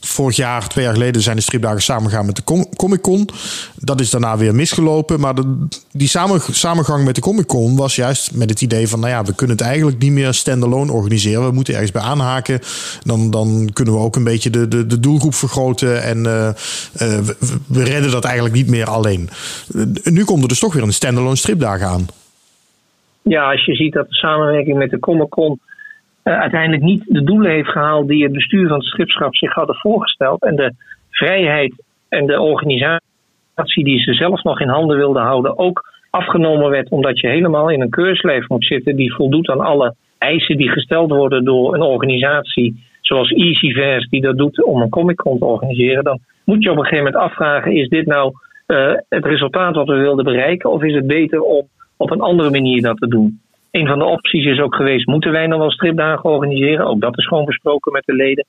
vorig jaar, twee jaar geleden, zijn de stripdagen samengegaan met de Comic Con. Dat is daarna weer misgelopen. Maar die samen, samengang met de Comic Con was juist met het idee van, nou ja, we kunnen het eigenlijk niet meer standalone organiseren. We moeten ergens bij aanhaken. Dan, dan kunnen we ook een beetje de, de, de doelgroep vergroten. En uh, uh, we, we redden dat eigenlijk niet meer alleen. nu komt er dus toch weer een standalone standalone stripdagen aan. Ja, als je ziet dat de samenwerking met de Comic Con uh, uiteindelijk niet de doelen heeft gehaald die het bestuur van het stripschap zich hadden voorgesteld. En de vrijheid en de organisatie die ze zelf nog in handen wilden houden ook afgenomen werd omdat je helemaal in een keurslijf moet zitten die voldoet aan alle eisen die gesteld worden door een organisatie zoals Easyverse die dat doet om een Comic Con te organiseren. Dan moet je op een gegeven moment afvragen, is dit nou uh, het resultaat wat we wilden bereiken? Of is het beter om op een andere manier dat te doen? Een van de opties is ook geweest: moeten wij nog wel stripdagen organiseren? Ook dat is gewoon besproken met de leden.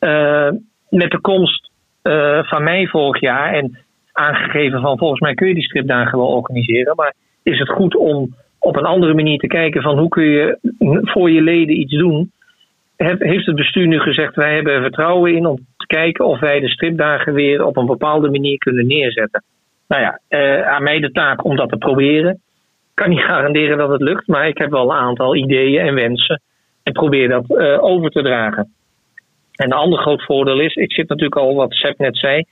Uh, met de komst uh, van mij vorig jaar en aangegeven van volgens mij kun je die stripdagen wel organiseren, maar is het goed om op een andere manier te kijken van hoe kun je voor je leden iets doen? Heeft het bestuur nu gezegd: wij hebben er vertrouwen in om te kijken of wij de stripdagen weer op een bepaalde manier kunnen neerzetten. Nou ja, uh, aan mij de taak om dat te proberen. Ik kan niet garanderen dat het lukt, maar ik heb wel een aantal ideeën en wensen en probeer dat uh, over te dragen. En een ander groot voordeel is, ik zit natuurlijk al, wat Seb net zei,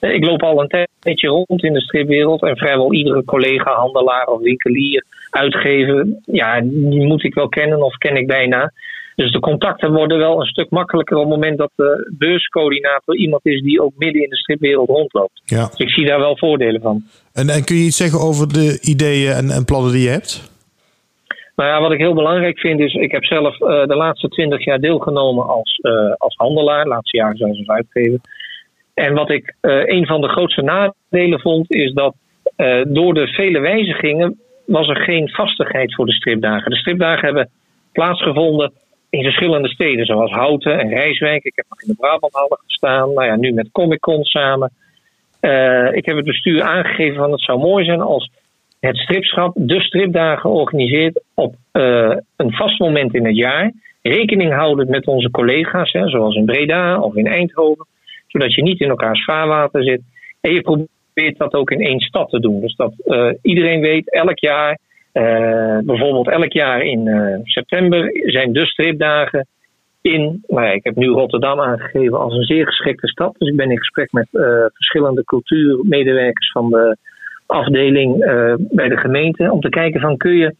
uh, ik loop al een tijdje rond in de stripwereld en vrijwel iedere collega, handelaar of winkelier, uitgever, ja, die moet ik wel kennen of ken ik bijna. Dus de contacten worden wel een stuk makkelijker op het moment dat de beurscoördinator iemand is die ook midden in de stripwereld rondloopt. Ja. Dus ik zie daar wel voordelen van. En, en kun je iets zeggen over de ideeën en, en plannen die je hebt? Nou ja, wat ik heel belangrijk vind is, ik heb zelf uh, de laatste twintig jaar deelgenomen als, uh, als handelaar, laatste jaren zelfs als uitgever. En wat ik uh, een van de grootste nadelen vond, is dat door de vele wijzigingen was er geen vastigheid voor de stripdagen. De stripdagen hebben plaatsgevonden in verschillende steden, zoals Houten en Rijswijk. Ik heb nog in de Brabanthallen gestaan, nou ja, nu met Comic Con samen. ik heb het bestuur aangegeven van het zou mooi zijn als het stripschap de stripdagen organiseert op uh, een vast moment in het jaar. Rekening houden met onze collega's, hè, zoals in Breda of in Eindhoven, zodat je niet in elkaars vaarwater zit. En je probeert dat ook in één stad te doen. Dus dat uh, iedereen weet, elk jaar, uh, bijvoorbeeld elk jaar in september zijn de stripdagen in. Nou ja, ik heb nu Rotterdam aangegeven als een zeer geschikte stad. Dus ik ben in gesprek met verschillende cultuurmedewerkers van de afdeling bij de gemeente. Om te kijken van kun je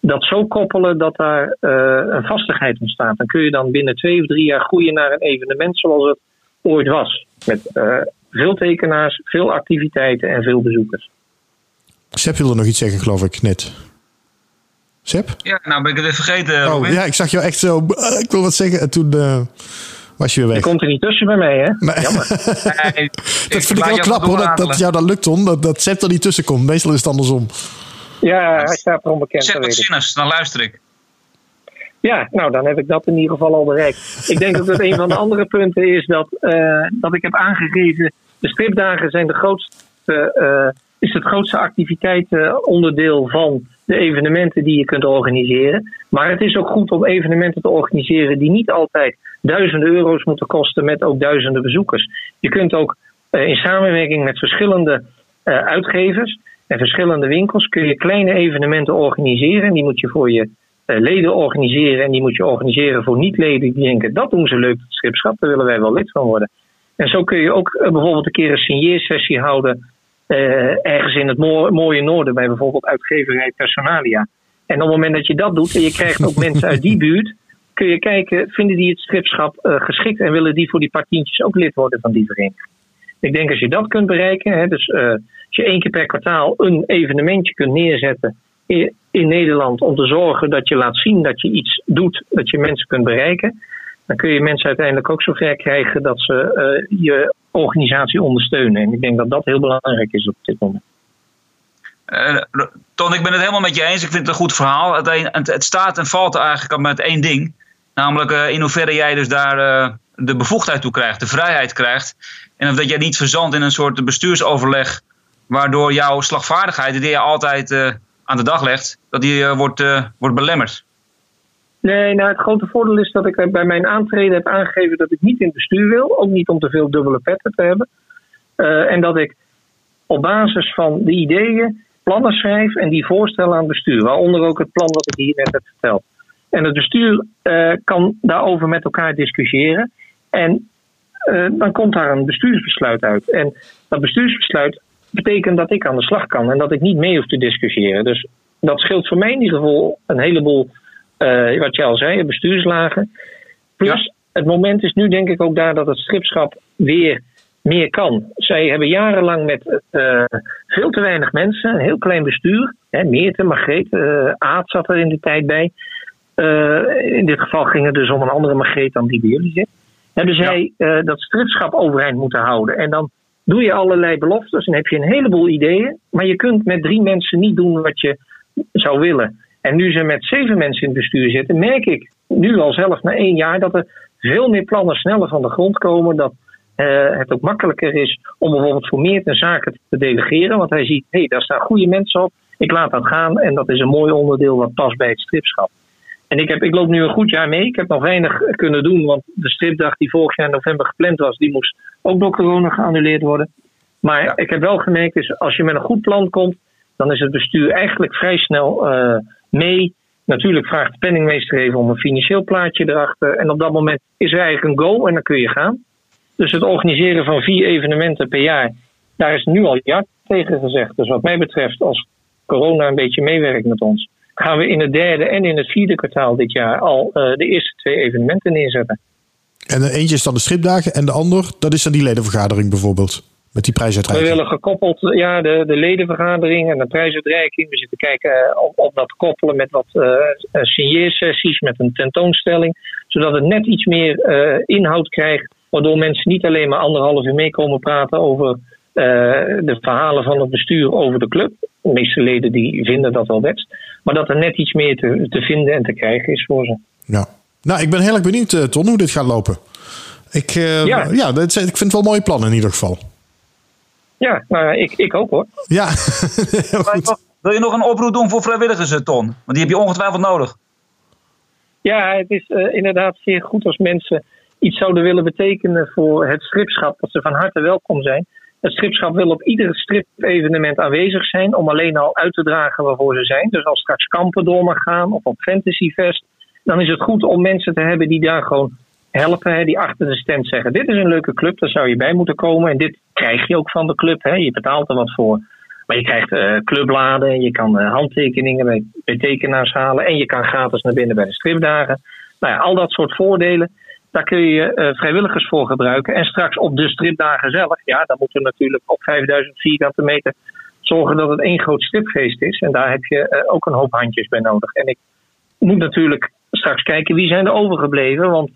dat zo koppelen dat daar een vastigheid ontstaat. Dan kun je dan binnen twee of drie jaar groeien naar een evenement zoals het ooit was. Met veel tekenaars, veel activiteiten en veel bezoekers. Sepp wilde nog iets zeggen, geloof ik, net. Sepp? Ja, nou ben ik het even vergeten. Oh, ja, ik zag jou echt zo. Ik wil wat zeggen. En toen was je weer weg. Je komt er niet tussen bij mij, hè? Nee. Jammer. dat vind ik wel knap, hoor. Dat, dat jou dat lukt, Tom. Dat, dat Sepp er niet tussen komt. Meestal is het andersom. Ja, hij staat er onbekend. Zet wat zinnigs, dan luister ik. Ja, nou dan heb ik dat in ieder geval al bereikt. Ik denk dat het een van de andere punten is dat, uh, dat ik heb aangegeven. De stripdagen zijn de grootste, uh, is het grootste activiteitenonderdeel van de evenementen die je kunt organiseren. Maar het is ook goed om evenementen te organiseren die niet altijd duizenden euro's moeten kosten met ook duizenden bezoekers. Je kunt ook uh, in samenwerking met verschillende uh, uitgevers en verschillende winkels kun je kleine evenementen organiseren. Die moet je voor je uh, leden organiseren en die moet je organiseren voor niet-leden die denken dat doen ze leuk, het schipschap, daar willen wij wel lid van worden. En zo kun je ook bijvoorbeeld een keer een signeersessie houden ergens in het mooie noorden bij bijvoorbeeld uitgeverij Personalia. En op het moment dat je dat doet en je krijgt ook mensen uit die buurt, kun je kijken, vinden die het stripschap uh, geschikt en willen die voor die partientjes ook lid worden van die vereniging. Ik denk als je dat kunt bereiken, hè, dus uh, als je één keer per kwartaal een evenementje kunt neerzetten in, in, Nederland om te zorgen dat je laat zien dat je iets doet, dat je mensen kunt bereiken, dan kun je mensen uiteindelijk ook zover krijgen dat ze uh, je organisatie ondersteunen. En ik denk dat dat heel belangrijk is op dit moment. Uh, Ton, ik ben het helemaal met je eens. Ik vind het een goed verhaal. Het, het staat en valt eigenlijk met één ding. Namelijk uh, in hoeverre jij dus daar de bevoegdheid toe krijgt, de vrijheid krijgt. En of dat jij niet verzandt in een soort bestuursoverleg. Waardoor jouw slagvaardigheid, die je altijd aan de dag legt, dat die wordt, wordt belemmerd. Nee, nou het grote voordeel is dat ik bij mijn aantreden heb aangegeven dat ik niet in het bestuur wil. Ook niet om te veel dubbele petten te hebben. en dat ik op basis van de ideeën plannen schrijf en die voorstellen aan het bestuur. Waaronder ook het plan wat ik hier net heb verteld. En het bestuur uh, kan daarover met elkaar discussiëren. En uh, dan komt daar een bestuursbesluit uit. En dat bestuursbesluit betekent dat ik aan de slag kan en dat ik niet mee hoef te discussiëren. Dus dat scheelt voor mij in ieder geval een heleboel, uh, wat je al zei, bestuurslagen. Plus, ja. het moment is nu denk ik ook daar dat het stripschap weer meer kan. Zij hebben jarenlang met uh, veel te weinig mensen, een heel klein bestuur. Hè, Meerte, Margreet, uh, Aad zat er in de tijd bij. Uh, in dit geval ging het dus om een andere Margreet dan die bij jullie zit. Hebben zij ja. dat stripschap overeind moeten houden. En dan doe je allerlei beloftes en heb je een heleboel ideeën. Maar je kunt met drie mensen niet doen wat je zou willen. En nu ze met zeven mensen in het bestuur zitten, merk ik nu al zelf na één jaar dat er veel meer plannen sneller van de grond komen. Dat uh, het ook makkelijker is om bijvoorbeeld voor meer zaken te delegeren. Want hij ziet, hé, hey, daar staan goede mensen op. Ik laat dat gaan en dat is een mooi onderdeel wat past bij het stripschap. En ik, heb, ik loop nu een goed jaar mee. Ik heb nog weinig kunnen doen, want de stripdag die vorig jaar in november gepland was, die moest ook door corona geannuleerd worden. Maar ja. ik heb wel gemerkt, dus als je met een goed plan komt, dan is het bestuur eigenlijk vrij snel uh, mee. Natuurlijk vraagt de penningmeester even om een financieel plaatje erachter. En op dat moment is er eigenlijk een go en dan kun je gaan. Dus het organiseren van vier evenementen per jaar, daar is nu al ja tegen gezegd. Dus wat mij betreft, als corona een beetje meewerkt met ons, gaan we in het derde en in het vierde kwartaal dit jaar al uh, de eerste twee evenementen neerzetten. En eentje is dan de stripdagen en de ander, dat is dan die ledenvergadering bijvoorbeeld? Met die prijsuitreiking? We willen gekoppeld ja, de, de ledenvergadering en de prijsuitreiking. We zitten kijken eh, op, op dat koppelen met wat uh, signeersessies, met een tentoonstelling. Zodat het net iets meer uh, inhoud krijgt. Waardoor mensen niet alleen maar anderhalf uur meekomen praten over de verhalen van het bestuur over de club. De meeste leden die vinden dat wel best. Maar dat er net iets meer te, te vinden en te krijgen is voor ze. Ja. Nou, ik ben heel erg benieuwd, Ton, hoe dit gaat lopen. Ik, ja. ja ik vind het wel een mooi plan in ieder geval. Ja, nou, ik, ik ook hoor. Ja, Wil je nog een oproep doen voor vrijwilligers, Ton? Want die heb je ongetwijfeld nodig. Ja, het is uh, inderdaad zeer goed als mensen iets zouden willen betekenen voor het stripschap. Dat ze van harte welkom zijn. Het stripschap wil op ieder strip-evenement aanwezig zijn. Om alleen al uit te dragen waarvoor ze zijn. Dus als straks kampen door mag gaan of op Fantasyfest. Dan is het goed om mensen te hebben die daar gewoon helpen. Die achter de stand zeggen: Dit is een leuke club, daar zou je bij moeten komen. En dit krijg je ook van de club. Hè. Je betaalt er wat voor. Maar je krijgt uh, clubbladen, je kan uh, handtekeningen bij, bij, tekenaars halen. En je kan gratis naar binnen bij de stripdagen. Nou ja, al dat soort voordelen. Daar kun je uh, vrijwilligers voor gebruiken. En straks op de stripdagen zelf, ja, dan moeten we natuurlijk op 5000 vierkante meter zorgen dat het één groot stripfeest is. En daar heb je ook een hoop handjes bij nodig. En ik moet natuurlijk straks kijken wie zijn er overgebleven. Want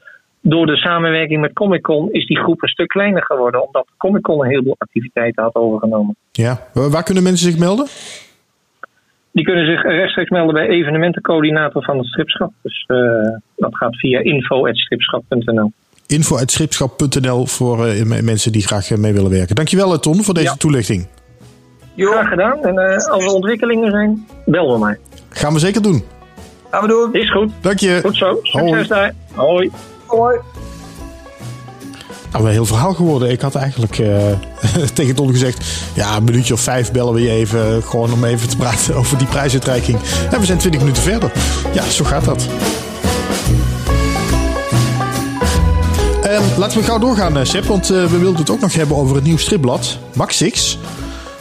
door de samenwerking met Comic Con is die groep een stuk kleiner geworden. Omdat Comic Con een heleboel activiteiten had overgenomen. Ja, waar kunnen mensen zich melden? Die kunnen zich rechtstreeks melden bij evenementencoördinator van het stripschap. Dus uh, dat gaat via info.stripschap.nl. Info.stripschap.nl voor uh, mensen die graag mee willen werken. Dankjewel Ton voor deze toelichting. Graag gedaan. En uh, als er ontwikkelingen zijn, bel me maar. Gaan we zeker doen. Gaan we doen. Is goed. Dank je. Goed zo. Succes daar. Hoi. Hoi. Nou, een heel verhaal geworden. Ik had eigenlijk uh, tegen Ton gezegd... ja, een minuutje of vijf bellen we je even... gewoon om even te praten over die prijsuitreiking. En we zijn twintig minuten verder. Ja, zo gaat dat. Um, laten we gauw doorgaan, uh, Sepp. Want uh, we wilden het ook nog hebben over het nieuwe stripblad. Max 6.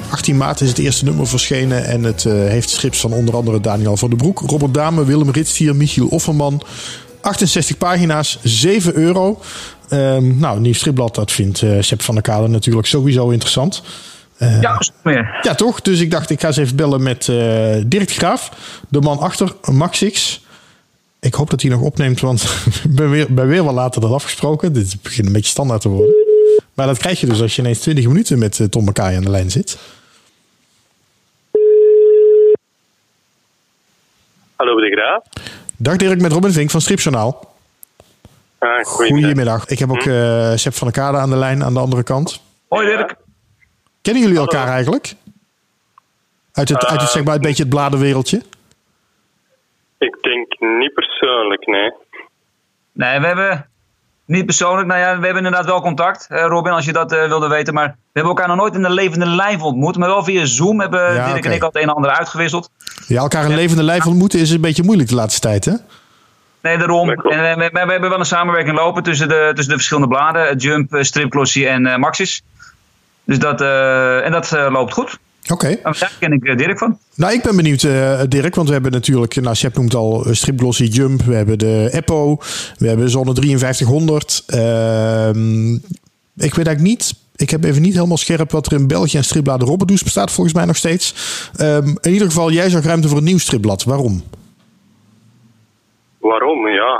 18 maart is het eerste nummer verschenen. En het heeft strips van onder andere Daniel van den Broek... Robert Dame, Willem Ritstier, Michiel Offerman... 68 pagina's, 7 euro. Um, nou, een nieuw stripblad, dat vindt uh, Sepp van der Kade natuurlijk sowieso interessant. Uh, ja, meer. Ja, toch? Dus ik dacht, ik ga eens even bellen met uh, Dirk Graaf, de man achter Maxix. Ik hoop dat hij nog opneemt, want ik ben weer, ben weer wel later dan afgesproken. Dit begint een beetje standaard te worden. Maar dat krijg je dus als je ineens 20 minuten met Tom McKay aan de lijn zit. Hallo, de Graaf. Dag Dirk, met Robin Vink van Stripjournaal. Ah, goedemiddag. Ik heb ook uh, Sepp van der Kade aan de lijn aan de andere kant. Hoi Dirk. Kennen jullie elkaar eigenlijk? Uit het, uit het, zeg maar, een beetje het bladenwereldje? Ik denk niet persoonlijk, nee. Nee, we hebben niet persoonlijk. Nou ja, we hebben inderdaad wel contact, Robin, als je dat uh, wilde weten. Maar we hebben elkaar nog nooit in de levende lijf ontmoet. Maar wel via Zoom hebben ja, Dirk okay. en ik al het een en ander uitgewisseld. Ja, elkaar in levende lijf ontmoeten is een beetje moeilijk de laatste tijd, hè? Nee, daarom. En we, we, we, hebben wel een samenwerking lopen tussen de, tussen de verschillende bladen. Jump, Stripglossie en uh, Maxis. Dus dat, uh, en dat uh, loopt goed. Oké. Okay. Daar ken ik Dirk van. Nou, ik ben benieuwd, uh, Dirk, want we hebben natuurlijk, nou, Shep noemt al Stripglossy Jump, we hebben de Eppo, we hebben Zonne 5300. Ehm, ik weet eigenlijk niet, ik heb even niet helemaal scherp wat er in België en stripbladen Robberdoes bestaat, volgens mij nog steeds. Um, in ieder geval, jij zag ruimte voor een nieuw stripblad. Waarom? Waarom? Ja.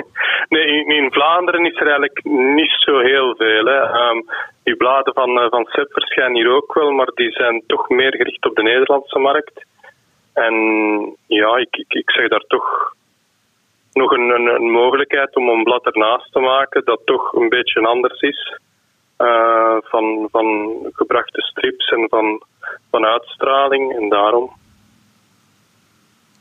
nee, in, Vlaanderen is er eigenlijk niet zo heel veel. Hè. Um, die bladen van, uh, van SEP verschijnen hier ook wel, maar die zijn toch meer gericht op de Nederlandse markt. En ja, ik, ik, ik zeg daar toch nog een, een, een, mogelijkheid om een blad ernaast te maken dat toch een beetje anders is. Uh, van, van gebrachte strips en van, van uitstraling en daarom.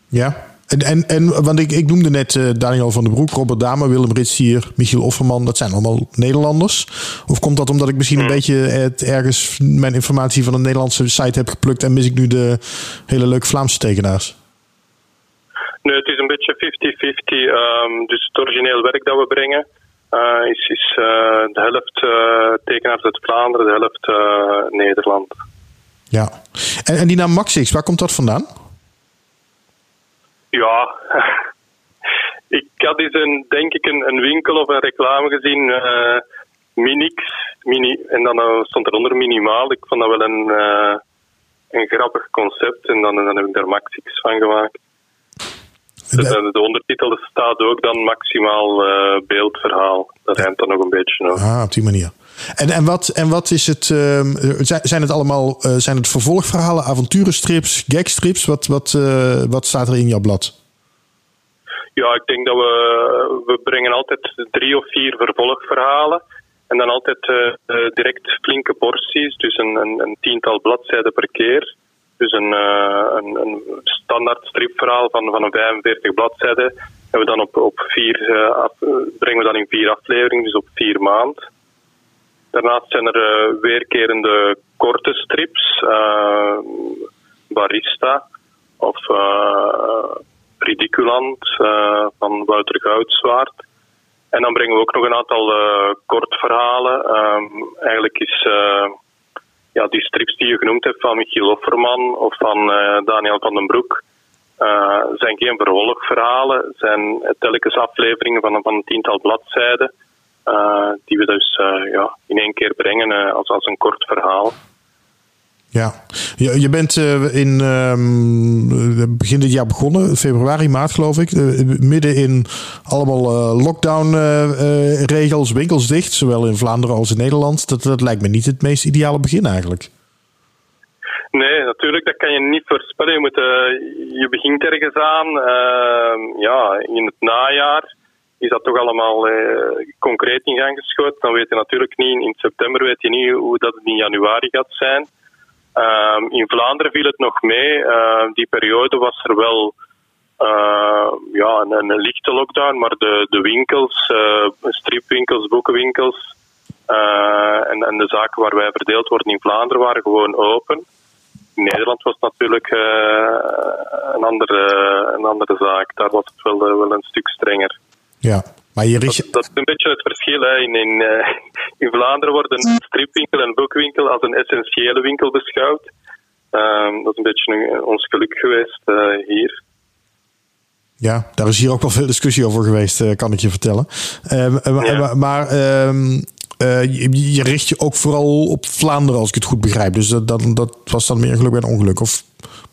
Ja, en, en, en want ik, ik noemde net uh, Daniel van der Broek, Robert Dame, Willem Ritsier, Michiel Offerman. Dat zijn allemaal Nederlanders. Of komt dat omdat ik misschien een hmm. beetje het, ergens mijn informatie van een Nederlandse site heb geplukt en mis ik nu de hele leuke Vlaamse tekenaars? Nee, het is een beetje 50-50. Um, dus het origineel werk dat we brengen uh, is, is uh, de helft tekenaars uit Vlaanderen, de helft Nederland. Ja, en, en die naam Maxix, waar komt dat vandaan? Ja, ik had eens een, denk ik een, een winkel of een reclame gezien, uh, Minix. Mini, en dan uh, stond eronder minimaal. Ik vond dat wel een, een grappig concept. En dan, dan heb ik daar Maxix van gemaakt. De, de, ondertitel staat ook dan maximaal beeldverhaal. Dat rijmt dan nog een beetje op. Ah, op die manier. En, en, wat, en wat is het? Uh, zijn het allemaal zijn het vervolgverhalen, avonturenstrips, gagstrips? Wat, wat, wat staat er in jouw blad? Ja, ik denk dat we, we brengen altijd drie of vier vervolgverhalen. En dan altijd direct flinke porties, dus een, een, een, tiental bladzijden per keer. Dus een, uh, een, een, standaard stripverhaal van, van een 45 bladzijden hebben we dan op, op vier, af, brengen we dan in vier afleveringen, dus op vier maand. Daarnaast zijn er weerkerende korte strips, Barista of Ridiculant van Wouter Goudzwaard. En dan brengen we ook nog een aantal uh, kortverhalen. Um, eigenlijk is ja, die strips die je genoemd hebt van Michiel Offerman of van Daniel van den Broek, zijn geen vervolgverhalen, zijn telkens afleveringen van, van een tiental bladzijden. die we dus ja, in één keer brengen als, als een kort verhaal. Ja, je, je bent uh, in um, begin dit jaar begonnen, februari, maart geloof ik. Uh, midden in allemaal lockdown-regels, winkels dicht, zowel in Vlaanderen als in Nederland. Dat, dat lijkt me niet het meest ideale begin eigenlijk. Nee, natuurlijk, dat kan je niet voorspellen. Je, moet, je begint ergens aan. Ehm, ja, in het najaar is dat toch allemaal concreet in gang geschoten. Dan weet je natuurlijk niet, in september weet je niet hoe dat in januari gaat zijn. Ehm, in Vlaanderen viel het nog mee. Ehm, die periode was er wel uh, ja, een, lichte lockdown, maar de, de winkels, uh, stripwinkels, boekenwinkels uh, en, en, de zaken waar wij verdeeld worden in Vlaanderen waren gewoon open. In Nederland was het natuurlijk een, andere, een andere zaak. Daar was het wel, wel een stuk strenger. Ja, maar dat, dat, is een beetje het verschil. Hè. In, in, uh, in Vlaanderen wordt een stripwinkel en boekwinkel als een essentiële winkel beschouwd. Um, dat is een beetje een, ons geluk geweest uh, hier. Ja, daar is hier ook wel veel discussie over geweest, uh, kan ik je vertellen. Um, ja. Maar um, je, je, richt je ook vooral op Vlaanderen, als ik het goed begrijp. Dus dat, dat, dat was dan meer geluk bij een ongeluk? Of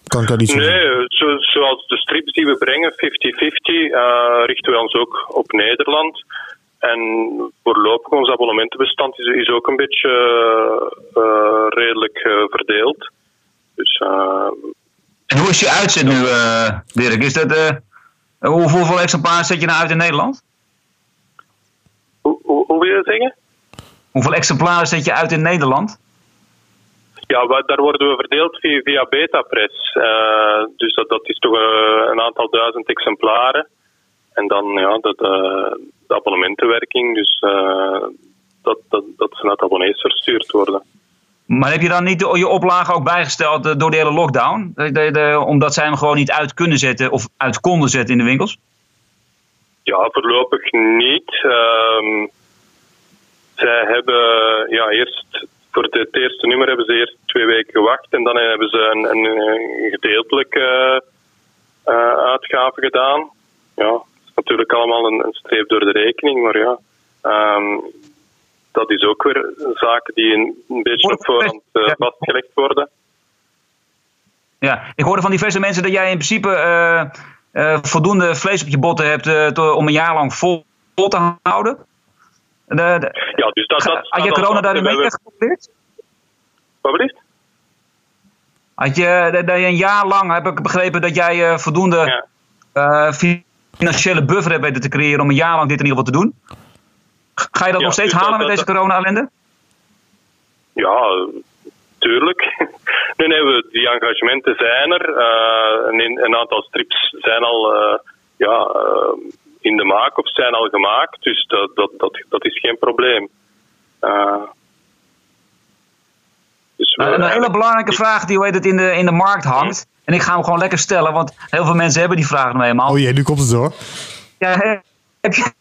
kan ik daar iets Nee, zo, zoals de die we brengen, 50-50, uh, richten we ons ook op Nederland. En voorlopig ons abonnementenbestand is, is ook een beetje uh, redelijk verdeeld. Dus, en hoe is je uitzet nu, Dirk? Is dat, hoeveel, hoeveel exemplaren zet je nou uit in Nederland? Hoe, hoe, hoe wil je dat zeggen? Hoeveel exemplaren zet je uit in Nederland? Ja, daar worden we verdeeld via, via Betapress. Uh, dus dat, dat is toch uh, een aantal duizend exemplaren. En dan ja, dat, uh, de abonnementenwerking, dus dat, dat, dat ze naar het abonnees verstuurd worden. Maar heb je dan niet je oplagen ook bijgesteld door de hele lockdown? De, de, omdat zij hem gewoon niet uit kunnen zetten of uit konden zetten in de winkels? Ja, voorlopig niet. Um, zij hebben ja, eerst voor het eerste nummer hebben ze eerst twee weken gewacht en dan hebben ze een, een gedeeltelijke uh, uitgave gedaan. Ja, is natuurlijk allemaal een, een, streep door de rekening, maar ja, um, dat is ook weer zaken die een, een beetje op voorhand uh, vastgelegd worden. Ja, ik hoorde van diverse mensen dat jij in principe uh, voldoende vlees op je botten hebt om een jaar lang vol te houden. De, ja, dus dat, dat, had je corona daar mee geprobeerd? Wat bedoelt? Had je, dat je een jaar lang, heb ik begrepen, dat jij uh, voldoende ja. uh, financiële buffer hebt weten te creëren om een jaar lang dit in ieder geval te doen? Ga je dat nog steeds dus halen met deze corona-ellende? Ja, tuurlijk. nee, nee, we, die engagementen zijn er. Uh, een, een, aantal strips zijn al ja, in de maak of zijn al gemaakt. Dus dat, dat, dat, dat is geen probleem. Uh, dus een hele belangrijke vraag die hoe heet het, in, de, in de markt hangt. En ik ga hem gewoon lekker stellen, want heel veel mensen hebben die vraag nou eenmaal. Oh jee, nu komt het hoor. Ja, heb je,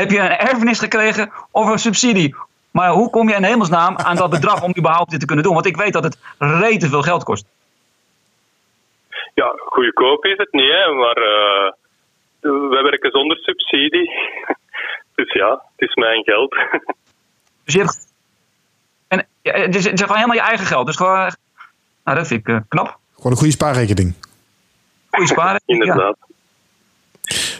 heb je een erfenis gekregen of een subsidie? Maar hoe kom je in hemelsnaam aan dat bedrag om überhaupt dit te kunnen doen? Want ik weet dat het rete veel geld kost. Ja, goedkoop is het niet, hè, maar uh, wij werken zonder subsidie. dus ja, het is mijn geld. dus je hebt Ja, het, is, het is gewoon helemaal je eigen geld. Dus gewoon, nou, dat vind ik knap. Gewoon een goede spaarrekening. Goede spaarrekening, Inderdaad.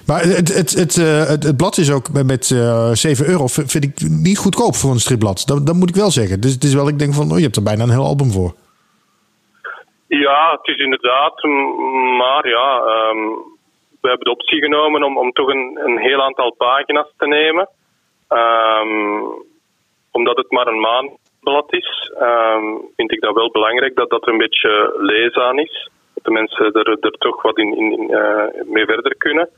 Maar het, het, het, het, het blad is ook met uh, 7 euro, vind ik niet goedkoop voor een stripblad. Dat, dat moet ik wel zeggen. Dus het is wel, ik denk van, oh, je hebt er bijna een heel album voor. Ja, het is inderdaad. Maar ja, um, we hebben de optie genomen om, om toch een, een heel aantal pagina's te nemen. Um, omdat het maar een maandblad is, um, vind ik dat wel belangrijk dat dat er een beetje lees aan is. Dat de mensen er, er toch wat in, in, uh, mee verder kunnen.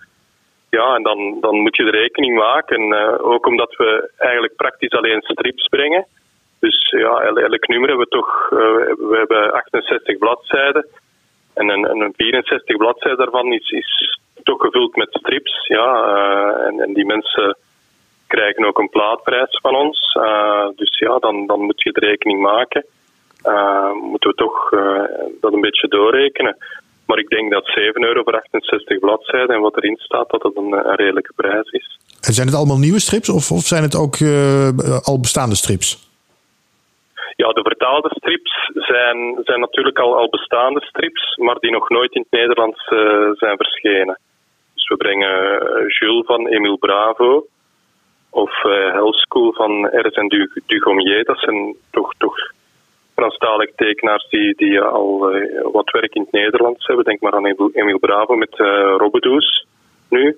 Ja, en dan, dan moet je de rekening maken. Uh, ook omdat we eigenlijk praktisch alleen strips brengen. Dus ja, elk nummer hebben we toch, uh, we hebben 68 bladzijden. En een, een 64 bladzijden daarvan is, is toch gevuld met strips. Ja, uh, en, en, die mensen krijgen ook een plaatprijs van ons. Uh, dus ja, dan, dan moet je de rekening maken. moeten we toch dat een beetje doorrekenen. Maar ik denk dat 7 euro voor 68 bladzijden en wat erin staat, dat dat een, een redelijke prijs is. En zijn het allemaal nieuwe strips of, of zijn het ook al bestaande strips? Ja, de vertaalde strips zijn, zijn natuurlijk al, al bestaande strips, maar die nog nooit in het Nederlands uh, zijn verschenen. Dus we brengen uh, Jules van Emile Bravo of uh, Hell School van Ernst du, Dugommier. Dat zijn toch, toch Franstalige tekenaars die, die al wat werk in het Nederlands hebben. Denk maar aan Emile Bravo met uh, Robbedoes nu.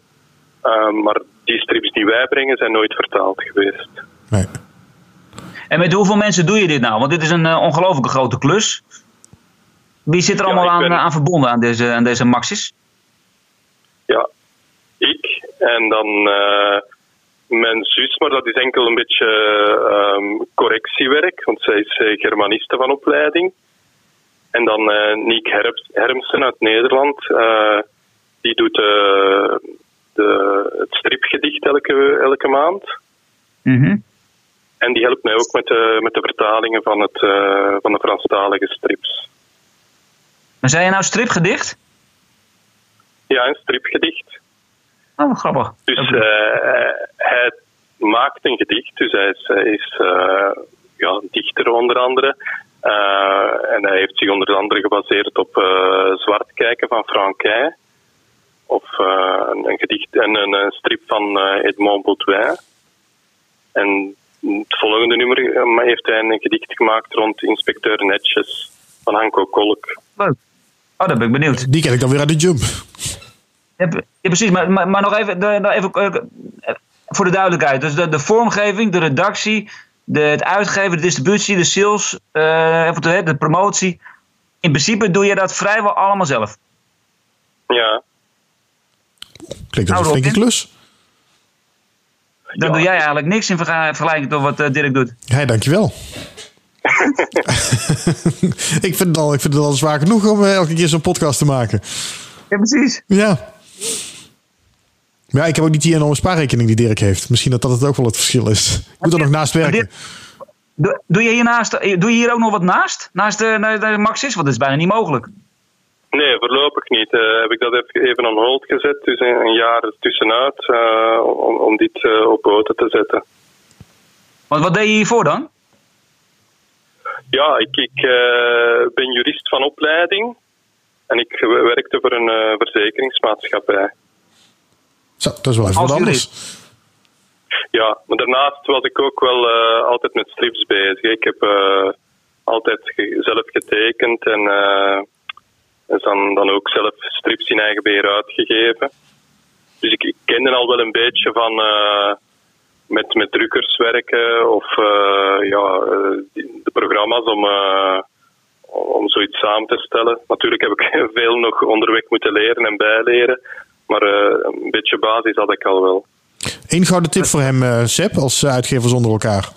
maar die strips die wij brengen zijn nooit vertaald geweest. Nee. En met hoeveel mensen doe je dit nou? Want dit is een uh, ongelooflijke grote klus. Wie zit er allemaal ja, aan, ben... aan, verbonden aan deze, aan deze Maxis? Ik en dan uh, mijn zus, maar dat is enkel een beetje um, correctiewerk, want zij is uh, Germaniste van opleiding. En dan Niek Herms, Hermsen uit Nederland, die doet de, het stripgedicht elke, elke maand. Mm en die helpt mij ook met de, met de vertalingen van, het, van de Franstalige strips. Maar zei je nou stripgedicht? Ja, een stripgedicht. Oh, grappig. Dus uh, hij maakt een gedicht, dus hij is, is uh, ja, dichter onder andere. en hij heeft zich onder andere gebaseerd op Zwart kijken van Franquin. Of een, een, gedicht en een, een strip van Edmond Baudouin. En het volgende nummer eh, heeft hij een gedicht gemaakt rond inspecteur Netjes van Hanko Kolk. Leuk. Oh, daar ben ik benieuwd. Die ken ik dan weer uit de jump. Ja, precies. Maar, maar, maar, nog even, nog even eh, voor de duidelijkheid. Dus de, de vormgeving, de redactie, de, het uitgeven, de distributie, de sales, uh, de, de promotie. In principe doe je dat vrijwel allemaal zelf. Ja. Klinkt als een flinke klus. Dan doe jij eigenlijk niks in vergelijking tot wat eh, Dirk doet. Ja, dankjewel. ik, vind het al, ik vind het al zwaar genoeg om eh, elke keer zo'n podcast te maken. Ja, precies. Ja. Maar ja, ik heb ook niet die enorme spaarrekening die Dirk heeft. Misschien dat dat het ook wel het verschil is. Ik moet er nog naast werken. Doe, doe, je hiernaast, eh, doe je hier ook nog wat naast? Naast de, de, de Maxis? Want dat is bijna niet mogelijk. Nee, voorlopig niet. Uh, heb ik dat even on hold gezet, dus een, een jaar tussenuit, uh, om, om, dit uh, op poten te zetten. Want wat deed je hiervoor dan? Ja, ik, ik ben jurist van opleiding en ik werkte voor een verzekeringsmaatschappij. Zo, dat is wel even wat anders. Ja, maar daarnaast was ik ook wel altijd met strips bezig. Ik heb altijd zelf getekend en is dan, dan ook zelf strips in eigen beheer uitgegeven. Dus ik, ik kende al wel een beetje van uh, met, met drukkers werken of uh, ja, de programma's om, uh, om zoiets samen te stellen. Natuurlijk heb ik veel nog onderweg moeten leren en bijleren, maar een beetje basis had ik al wel. Eén gouden tip voor hem, Seb, als uitgever zonder elkaar.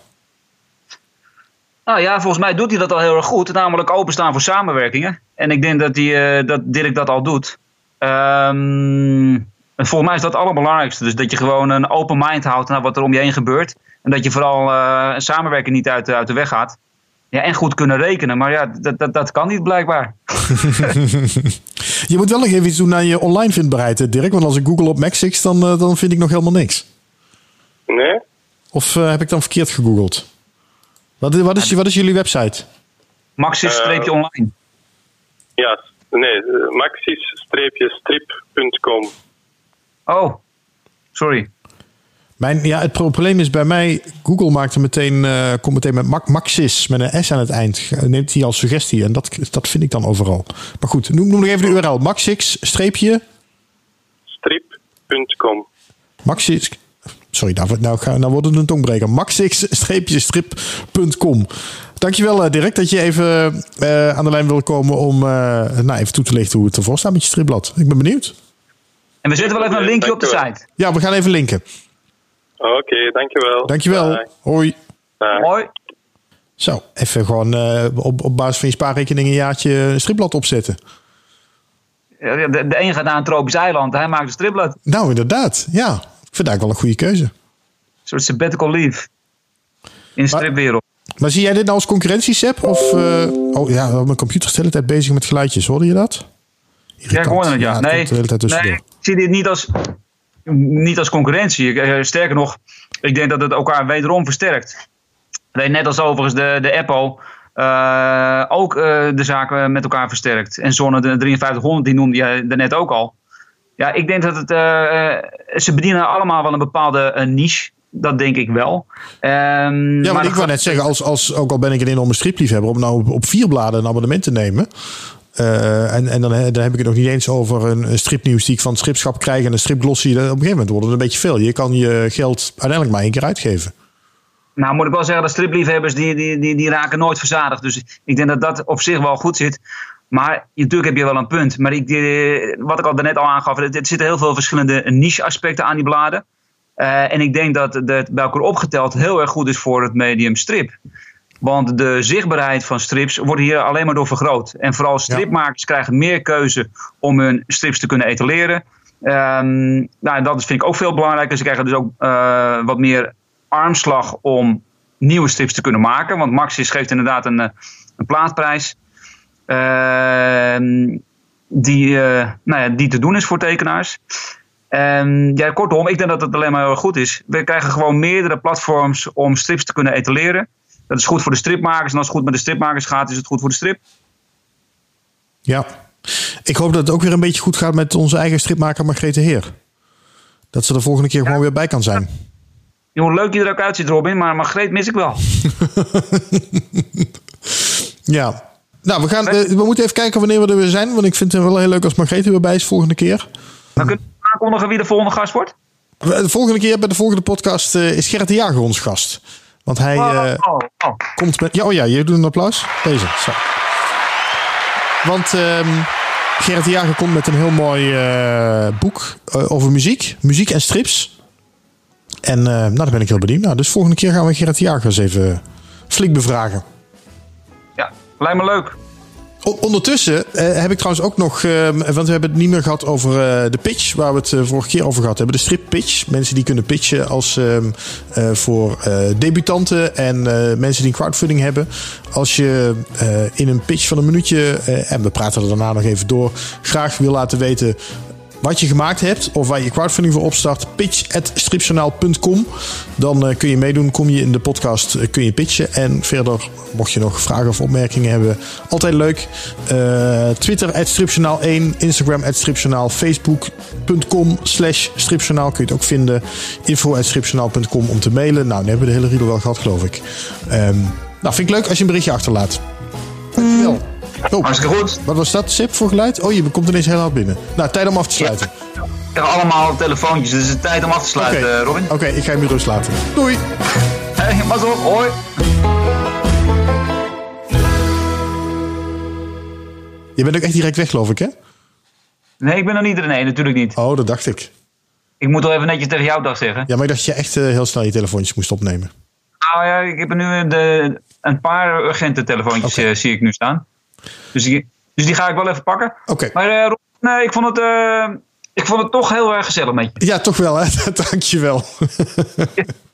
Nou ja, volgens mij doet hij dat al heel erg goed. Namelijk openstaan voor samenwerkingen. En ik denk dat, die, uh, dat Dirk dat al doet. Um, en volgens mij is dat het allerbelangrijkste. Dus dat je gewoon een open mind houdt naar wat er om je heen gebeurt. En dat je vooral uh, samenwerking niet uit, uit de weg gaat. Ja, en goed kunnen rekenen. Maar ja, dat, dat, dat kan niet blijkbaar. je moet wel nog even iets doen aan je online vindbaarheid, Dirk. Want als ik google op Maxix, dan, uh, dan vind ik nog helemaal niks. Nee? Of heb ik dan verkeerd gegoogeld? Wat, wat, is, wat is jullie website? Maxis-online. ja, nee, maxis-strip.com. Oh, sorry. Mijn, ja, het probleem is bij mij, Google maakt er meteen, uh, komt meteen met Maxis, met een S aan het eind. Neemt hij als suggestie en dat, dat vind ik dan overal. Maar goed, noem, noem nog even de URL. Maxix, streepje? Strip.com. Maxis, sorry David, nou, ga, nou wordt het een tongbreker. Maxix-strip.com. Dankjewel uh, Dirk dat je even uh, aan de lijn wil komen om nou, even toe te lichten hoe het ervoor staat met je stripblad. Ik ben benieuwd. En we zetten wel even een linkje op de site. Ja, we gaan even linken. Oké, okay, dankjewel. Dankjewel. Bye. Hoi. Bye. Hoi. Zo, even gewoon uh, op, op basis van je spaarrekening een jaartje een stripblad opzetten. Ja, de, de een gaat naar een tropisch eiland, hij maakt een stripblad. Nou, inderdaad. Ja, ik vind eigenlijk wel een goede keuze. Een soort sabbatical leave. In de stripwereld. Maar zie jij dit nou als concurrentiesep? Of, uh, oh ja, mijn computer is de hele tijd bezig met geluidjes. Hoorde je dat? Irritant. Ja, ik hoorde het, ja. nee, nee, ik zie dit niet als niet als concurrentie. Eh, sterker nog, ik denk dat het elkaar wederom versterkt. Net als overigens de, de Apple uh, ook uh, de zaken met elkaar versterkt. En Zonne, de 5300, die noemde jij daarnet ook al. Ja, ik denk dat het. Uh, ze bedienen allemaal wel een bepaalde niche. Dat denk ik wel. Um, ja, maar ik wou net zeggen, als, als, ook al ben ik een enorme stripliefhebber, om nou op, op vier bladen een abonnement te nemen. Uh, en en dan, dan, heb ik het nog niet eens over een, stripnieuws die ik van het stripschap krijg en een stripglossy. Op een gegeven moment wordt het een beetje veel. Je kan je geld uiteindelijk maar één keer uitgeven. Nou, moet ik wel zeggen, de stripliefhebbers die, die, die, die raken nooit verzadigd. Dus ik denk dat dat op zich wel goed zit. Maar natuurlijk heb je wel een punt. Maar ik, wat ik al daarnet al aangaf, er, zitten heel veel verschillende niche-aspecten aan die bladen. Uh, en ik denk dat het bij elkaar opgeteld heel erg goed is voor het medium strip. Want de zichtbaarheid van strips wordt hier alleen maar door vergroot. En vooral stripmakers krijgen meer keuze om hun strips te kunnen etaleren. Um, nou, dat vind ik ook veel belangrijker. Ze krijgen dus ook uh, wat meer armslag om nieuwe strips te kunnen maken. Want Maxis geeft inderdaad een, eh, een plaatprijs. Uh, die, uh, nou ja, die te doen is voor tekenaars. En ja, kortom, ik denk dat het alleen maar heel goed is. We krijgen gewoon meerdere platforms om strips te kunnen etaleren. Dat is goed voor de stripmakers. En als het goed met de stripmakers gaat, is het goed voor de strip. Ja, ik hoop dat het ook weer een beetje goed gaat met onze eigen stripmaker Margrethe Heer. Dat ze de volgende keer gewoon weer bij kan zijn. Ja. Hoe leuk je er ook uitziet, Robin, maar Margreet mis ik wel. ja. Nou, we, gaan, eh, we moeten even kijken wanneer we er weer zijn. Want ik vind het wel heel leuk als Margrethe weer bij is volgende keer. Dan kunnen we aankondigen wie de volgende gast wordt? De volgende keer bij de volgende podcast uh, is Gerrit de Jager ons gast. Want hij oh, uh, oh, oh. komt met. Ja, oh ja, je doet een applaus. Deze. Zo. Want um, Gerrit de Jager komt met een heel mooi uh, boek uh, over muziek. Muziek en strips. En nou, daar ben ik heel benieuwd naar. Dus volgende keer gaan we Gerrit de Jager eens even flink bevragen. Ja, lijkt me leuk. Ondertussen uh, heb ik trouwens ook nog, uh, want we hebben het niet meer gehad over uh, de pitch, waar we het vorige keer over gehad hebben. De strip pitch. Mensen die kunnen pitchen als ehm, voor debutanten en mensen die crowdfunding hebben. Als je in een pitch van een minuutje, en we praten er daarna nog even door, graag wil laten weten wat je gemaakt hebt of waar je crowdfunding voor opstart, pitch.stripjournaal.com. Dan uh, kun je meedoen, kom je in de podcast, uh, kun je pitchen. En verder, mocht je nog vragen of opmerkingen hebben, altijd leuk. Uh, Twitter, stripjournaal1, Instagram, stripjournaal, facebook.com slash stripjournaal kun je het ook vinden. info.stripjournaal.com om te mailen. Nou, dan hebben we de hele riedel wel gehad, geloof ik. Um, nou, vind ik leuk als je een berichtje achterlaat. Dankjewel. Oh, Hartstikke goed. Wat was dat, Sip, voor geluid? Oh, je komt ineens heel hard binnen. Nou, tijd om af te sluiten. Ja. Ik allemaal telefoontjes, dus het is tijd om af te sluiten, okay. Robin. Oké, okay, ik ga je rust laten. Doei. Hey, pas op, hoi. Je bent ook echt direct weg, geloof ik, hè? Nee, ik ben nog niet er. Nee, natuurlijk niet. Oh, dat dacht ik. Ik moet wel even netjes tegen jou dag zeggen. Ja, maar ik dacht dat je echt uh, heel snel je telefoontjes moest opnemen. Nou ja, ik heb er nu de, een paar urgente telefoontjes okay. uh, zie ik nu staan. Dus die, dus die ga ik wel even pakken. Oké. Maar uh, nee, ik vond het... Uh, ik vond het toch heel erg gezellig met je. Ja, toch wel, hè? Dankjewel.